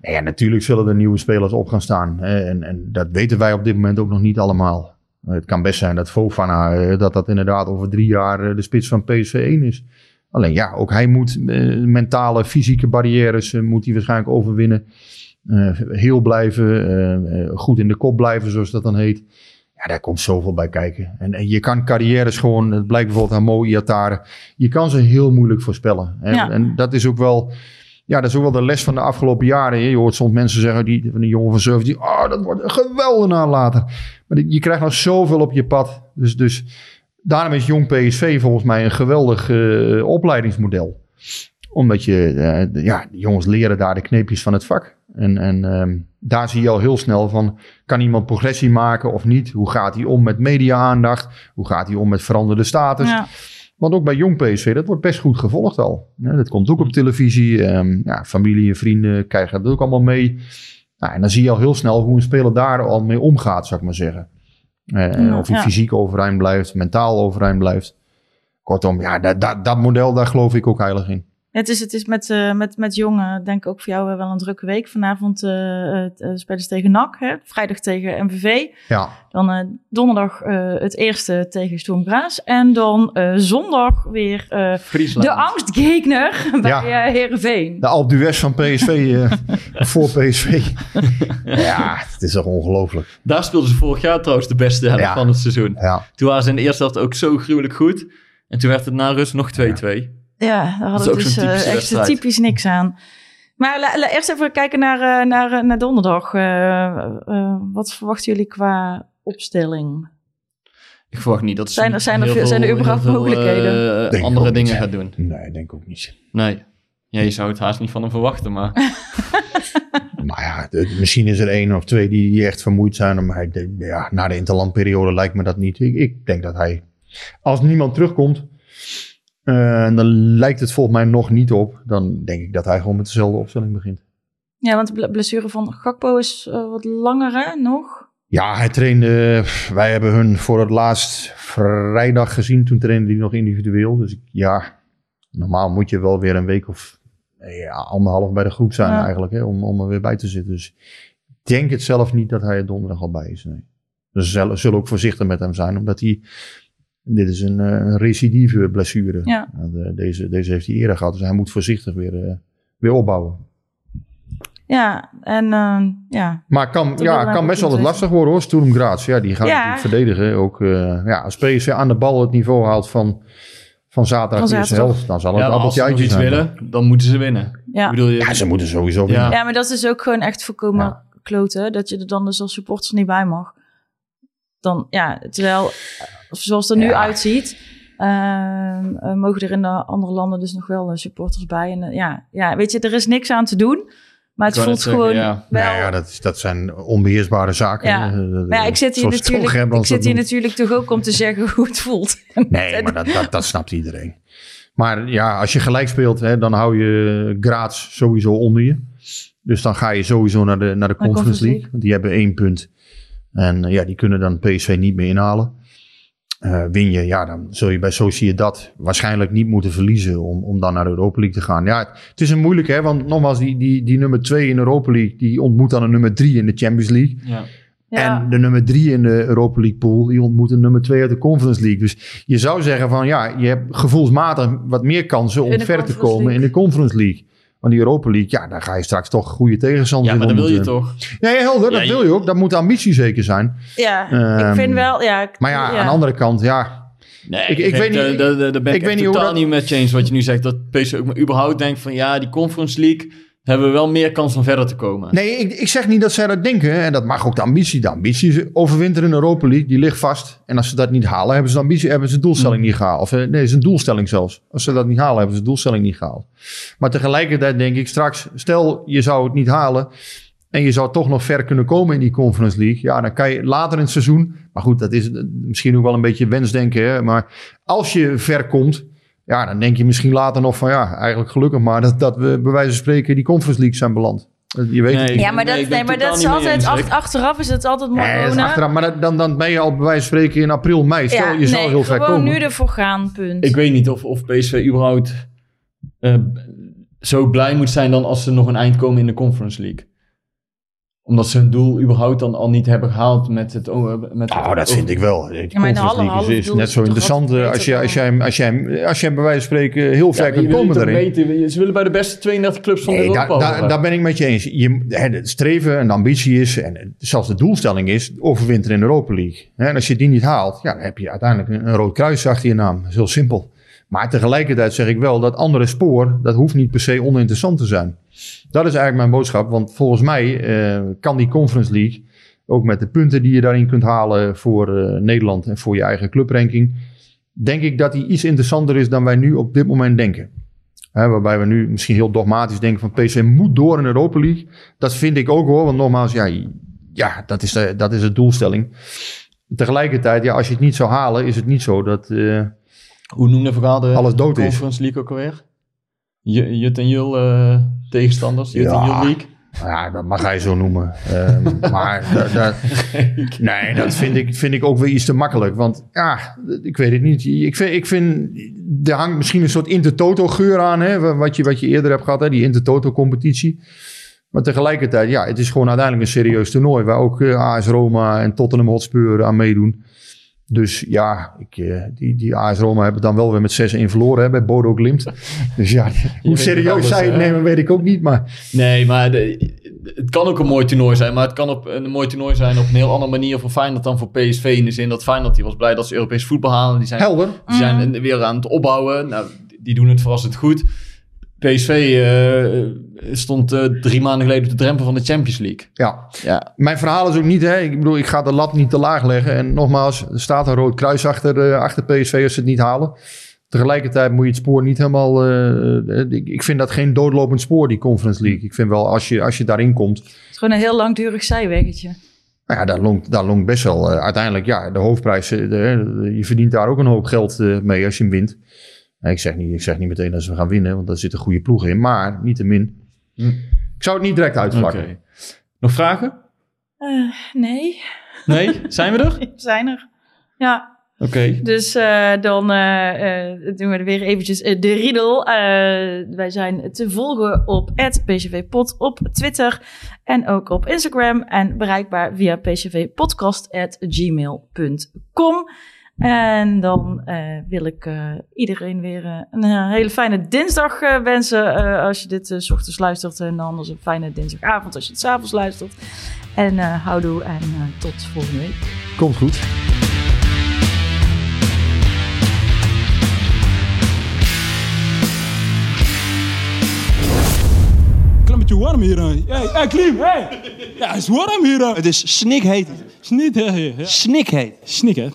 S2: Nee, ja, natuurlijk zullen er nieuwe spelers op gaan staan. Hè, en, en dat weten wij op dit moment ook nog niet allemaal. Het kan best zijn dat Fofana, dat dat inderdaad over drie jaar de spits van PSV 1 is. Alleen ja, ook hij moet uh, mentale, fysieke barrières uh, moet hij waarschijnlijk overwinnen. Uh, heel blijven, goed in de kop blijven, zoals dat dan heet. Ja, daar komt zoveel bij kijken. En, en je kan carrières gewoon, het blijkt bijvoorbeeld aan Mo Iatare, je kan ze heel moeilijk voorspellen. En,
S1: Ja.
S2: en dat is ook wel... Ja, dat is ook wel de les van de afgelopen jaren. Je hoort soms mensen zeggen, die, van die jongen van 17, oh, dat wordt een geweldenaar later. Maar je krijgt nog zoveel op je pad. Dus, dus daarom is Jong PSV volgens mij een geweldig uh, opleidingsmodel. Omdat je, uh, ja, de jongens leren daar de kneepjes van het vak. En, en um, daar zie je al heel snel van, kan iemand progressie maken of niet? Hoe gaat hij om met media-aandacht? Hoe gaat hij om met veranderde status?
S1: Ja.
S2: Want ook bij Jong PSV, dat wordt best goed gevolgd al. Ja, dat komt ook op televisie. Um, ja, familie en vrienden krijgen dat ook allemaal mee. Nou, en dan zie je al heel snel hoe een speler daar al mee omgaat, zou ik maar zeggen. Uh, ja, of hij fysiek overeind blijft, mentaal overeind blijft. Kortom, ja, dat, dat, dat model, daar geloof ik ook heilig in.
S1: Het is, het is met, uh, met, met jongen, denk ik ook voor jou wel een drukke week. Vanavond uh, uh, spelen ze tegen NAC, hè? vrijdag tegen MVV.
S2: Ja.
S1: Dan donderdag het eerste tegen Sturm Graz. En dan zondag weer de angstgegner <laughs> bij ja. Heerenveen.
S2: De d'Huez van PSV <laughs> voor PSV. <laughs> ja, het is toch ongelooflijk.
S6: Daar speelden ze vorig jaar trouwens de beste helft
S2: ja.
S6: van het seizoen.
S2: Ja.
S6: Toen waren ze in de eerste helft ook zo gruwelijk goed. En toen werd het na rust nog 2-2. Ja.
S1: Daar hadden we dus uh, echt typisch niks aan. Maar la, la, eerst even kijken naar, uh, naar, naar donderdag. Uh, wat verwachten jullie qua opstelling?
S6: Ik verwacht niet dat
S1: zijn er, zijn er, veel, zijn er überhaupt veel, mogelijkheden?
S6: andere dingen gaat doen.
S2: Nee, ik denk ook niet.
S6: Nee. Ja, je zou het haast niet van hem verwachten, maar... <laughs>
S2: maar ja, de, misschien is er één of twee die, die echt vermoeid zijn. Maar denk, ja, na de interlandperiode lijkt me dat niet. Ik, ik denk dat hij, als niemand terugkomt... Uh, en dan lijkt het volgens mij nog niet op. Dan denk ik dat hij gewoon met dezelfde opstelling begint.
S1: Ja, want de blessure van Gakpo is uh, wat langer hè, nog.
S2: Ja, hij trainde... Wij hebben hun voor het laatst vrijdag gezien. Toen trainde hij nog individueel. Dus ik, ja, normaal moet je wel weer een week of ja, anderhalf bij de groep zijn ja. eigenlijk. Hè, om, om er weer bij te zitten. Dus ik denk het zelf niet dat hij er donderdag al bij is. Nee. Dus ze zullen ook voorzichtig met hem zijn. Omdat hij... Dit is een, een recidieve blessure.
S1: Ja.
S2: De, deze, deze heeft hij eerder gehad, dus hij moet voorzichtig weer, uh, weer opbouwen.
S1: Ja, en uh, ja.
S2: Maar kan, ja, kan best wel het lastig worden hoor, Sturm Graz. Ja, die gaat
S1: ja.
S2: natuurlijk verdedigen. Ook, uh, ja, als PSV aan de bal het niveau haalt van, van zaterdag
S1: van
S2: eerste helft, dan zal het
S6: ja,
S2: appeltje
S6: uitje
S2: zijn.
S6: willen, dan moeten ze winnen.
S1: Ja.
S6: Bedoel je,
S2: ja, ze moeten sowieso winnen.
S1: Ja. ja, maar dat is dus ook gewoon echt voorkomen ja. kloten. Dat je er dan dus als supporters niet bij mag. Dan, ja, terwijl, zoals het er nu uitziet... Ehm, eh, mogen er in de andere landen dus nog wel eh, supporters bij. En eh, ja, ja, weet je, er is niks aan te doen. Maar het voelt
S6: zeggen,
S1: gewoon
S6: ja.
S1: wel...
S2: Nou ja, dat, is, dat zijn onbeheersbare zaken.
S1: Ja. Maar ja, ik zit hier, natuurlijk, ik zit hier natuurlijk toch ook om te zeggen hoe het voelt. <laughs>
S2: Nee, maar dat, dat, dat snapt iedereen. Maar ja, als je gelijk speelt, hè, dan hou je Graz sowieso onder je. Dus dan ga je sowieso naar de, naar de Conference
S1: Conference
S2: League. Want die hebben één punt. En ja, die kunnen dan PSV niet meer inhalen. Eh, win je, ja, dan zul je bij Sociedad waarschijnlijk niet moeten verliezen om, om dan naar de Europa League te gaan. Ja, het, het is een moeilijke, hè, want nogmaals, die, die, die nummer 2 in de Europa League, die ontmoet dan een nummer 3 in de Champions League.
S6: Ja.
S1: Ja.
S2: En de nummer drie in de Europa League pool, die ontmoet de nummer twee uit de Conference League. Dus je zou zeggen van ja, je hebt gevoelsmatig wat meer kansen om
S1: In de
S2: ver te komen in de Conference League. Want die Europa League, ja, daar ga je straks toch goede tegenstanders
S6: ja, maar
S2: in
S6: dat wil je toch?
S2: Ja, ja, helder, dat wil je ook. Dat moet de ambitie zeker zijn.
S1: ja,
S2: Ehm,
S1: ik vind wel... Ja, ik-
S2: Maar ja, aan de andere kant, ja,
S6: Nee,
S2: Ik- ik weet niet-
S6: Daar, ben ik,
S2: ik weet niet hoe
S6: totaal
S2: dat-
S6: niet met je eens wat je nu zegt. Dat PSV ook maar überhaupt denkt van ja, die Conference League hebben we wel meer kans om verder te komen.
S2: Nee, ik, ik zeg niet dat zij dat denken. En dat mag ook de ambitie. De ambitie overwinteren in Europa League. Die ligt vast. En als ze dat niet halen, hebben ze de ambitie, hebben ze de doelstelling niet gehaald. Of eh, nee, is een doelstelling zelfs. Als ze dat niet halen, hebben ze de doelstelling niet gehaald. Maar tegelijkertijd denk ik straks, stel je zou het niet halen. En je zou toch nog ver kunnen komen in die Conference League. Ja, dan kan je later in het seizoen. Maar goed, dat is eh, misschien ook wel een beetje wensdenken. Hè? Maar als je ver komt. Ja, dan denk je misschien later nog van ja, eigenlijk gelukkig maar dat, dat we bij wijze van spreken die Conference League zijn beland. Je weet het
S6: Nee,
S2: niet.
S1: Ja, maar dat,
S6: Nee,
S1: maar dat is altijd... achteraf is het altijd mooi
S2: Nee, dat is
S1: wonen.
S2: achteraf, maar dat- dan, dan ben je al bij wijze van spreken in april, mei. Stel,
S1: Ja,
S2: je zou
S1: nee,
S2: heel ver
S1: gewoon
S2: komen.
S1: nu ervoor gaan, punt.
S6: Ik weet niet of, of PSV überhaupt eh, zo blij moet zijn dan als ze nog een eind komen in de Conference League. Omdat ze hun doel überhaupt dan al niet hebben gehaald met het... Met
S2: Nou,
S6: het
S2: dat vind ik wel. De
S1: maar in de
S2: Conference
S1: halve-
S2: League is- is, net zo interessant eh, als je, als, jij, als, jij, als jij bij wijze van spreken heel ver
S6: Ja,
S2: kunt komen daarin.
S6: weten, ze willen bij de beste 32 clubs van
S2: Nee,
S6: Europa
S2: daar, daar, ben ik met je eens. Je, hè, het streven en de ambitie is, en zelfs de doelstelling is, overwinteren in de Europa League. Hè, En als je die niet haalt, ja, dan heb je uiteindelijk een, een rood kruis achter je naam. Dat is heel simpel. Maar tegelijkertijd zeg ik wel, dat andere spoor, dat hoeft niet per se oninteressant te zijn. Dat is eigenlijk mijn boodschap, want volgens mij eh, kan die Conference League, ook met de punten die je daarin kunt halen voor eh, Nederland en voor je eigen clubranking, denk ik dat die iets interessanter is dan wij nu op dit moment denken. Waarbij we nu misschien heel dogmatisch denken van PSV moet door in Europa League. Dat vind ik ook hoor, want nogmaals, ja, ja dat, is de, dat is de doelstelling. Tegelijkertijd, ja, als je het niet zou halen, is het niet zo dat... eh,
S6: Hoe noemde Vergaal de
S2: Alles dood is.
S6: Conference League ook alweer? J- Jut en Jul eh, tegenstanders, Jut en
S2: Ja.
S6: Jul League.
S2: Ja, dat mag hij zo noemen. Ehm, <laughs> maar nee, dat vind ik, vind ik ook weer iets te makkelijk. Want ja, ik weet het niet. Ik vind, ik vind er hangt misschien een soort Intertoto geur aan. Hè, wat, je, wat je eerder hebt gehad, hè, die Intertoto competitie. Maar tegelijkertijd, ja, het is gewoon uiteindelijk een serieus toernooi. Waar ook eh, AS Roma en Tottenham Hotspur aan meedoen. Dus ja, ik, eh, die, die AS Roma hebben dan wel weer met 6-1 verloren hè, bij Bodo Glimt. <laughs> Dus ja, hoe serieus zij het nemen, weet ik ook niet. Maar
S6: Nee, maar de- het kan ook een mooi toernooi zijn. Maar het kan op een mooi toernooi zijn op een heel andere manier voor Feyenoord dan voor PSV. In de zin dat Feyenoord die was blij dat ze Europees voetbal halen. Die zijn,
S2: helder.
S6: die zijn weer aan het opbouwen. Nou, die doen het verrassend goed. PSV eh, stond eh, drie maanden geleden op de drempel van de Champions League.
S2: Ja,
S6: Ja,
S2: Mijn verhaal is ook niet, hè. Ik bedoel, ik ga de lat niet te laag leggen. En nogmaals, er staat een rood kruis achter, eh, achter PSV als ze het niet halen. Tegelijkertijd moet je het spoor niet helemaal... ik, ik vind dat geen doodlopend spoor, die Conference League. Ik vind wel, als je, als je daarin komt...
S1: Het is gewoon een heel langdurig zijweggetje.
S2: Nou ja, daar longt, daar longt best wel eh, uiteindelijk... Ja, de hoofdprijs, de- de- je verdient daar ook een hoop geld eh, mee als je hem wint. Nee, ik, zeg niet, ik zeg niet meteen dat ze gaan winnen, want daar zit een goede ploeg in. Maar, niettemin...
S6: Hm.
S2: Ik zou het niet direct
S6: oké.
S2: uitvlakken.
S6: Nog vragen?
S1: Eh, nee,
S6: Nee? Zijn we er? Oké. <laughs>
S1: we zijn er. Ja, dus eh, dan eh, eh, doen we er weer eventjes de riedel. Eh, wij zijn te volgen op @pcvpod op Twitter en ook op Instagram en bereikbaar via pcvpodcast@gmail.com. En dan eh, wil ik eh, iedereen weer eh, een hele fijne dinsdag wensen. eh, als je dit s ochtends luistert. En anders een fijne dinsdagavond als je het s'avonds luistert. En eh houdoe en eh, tot volgende week.
S2: Komt goed.
S9: Klimmetje warm hier. Hey, hey, Klim, hey. Ja, het is warm hier.
S3: Het is snikheet. Snikheet.
S9: Snik, hè.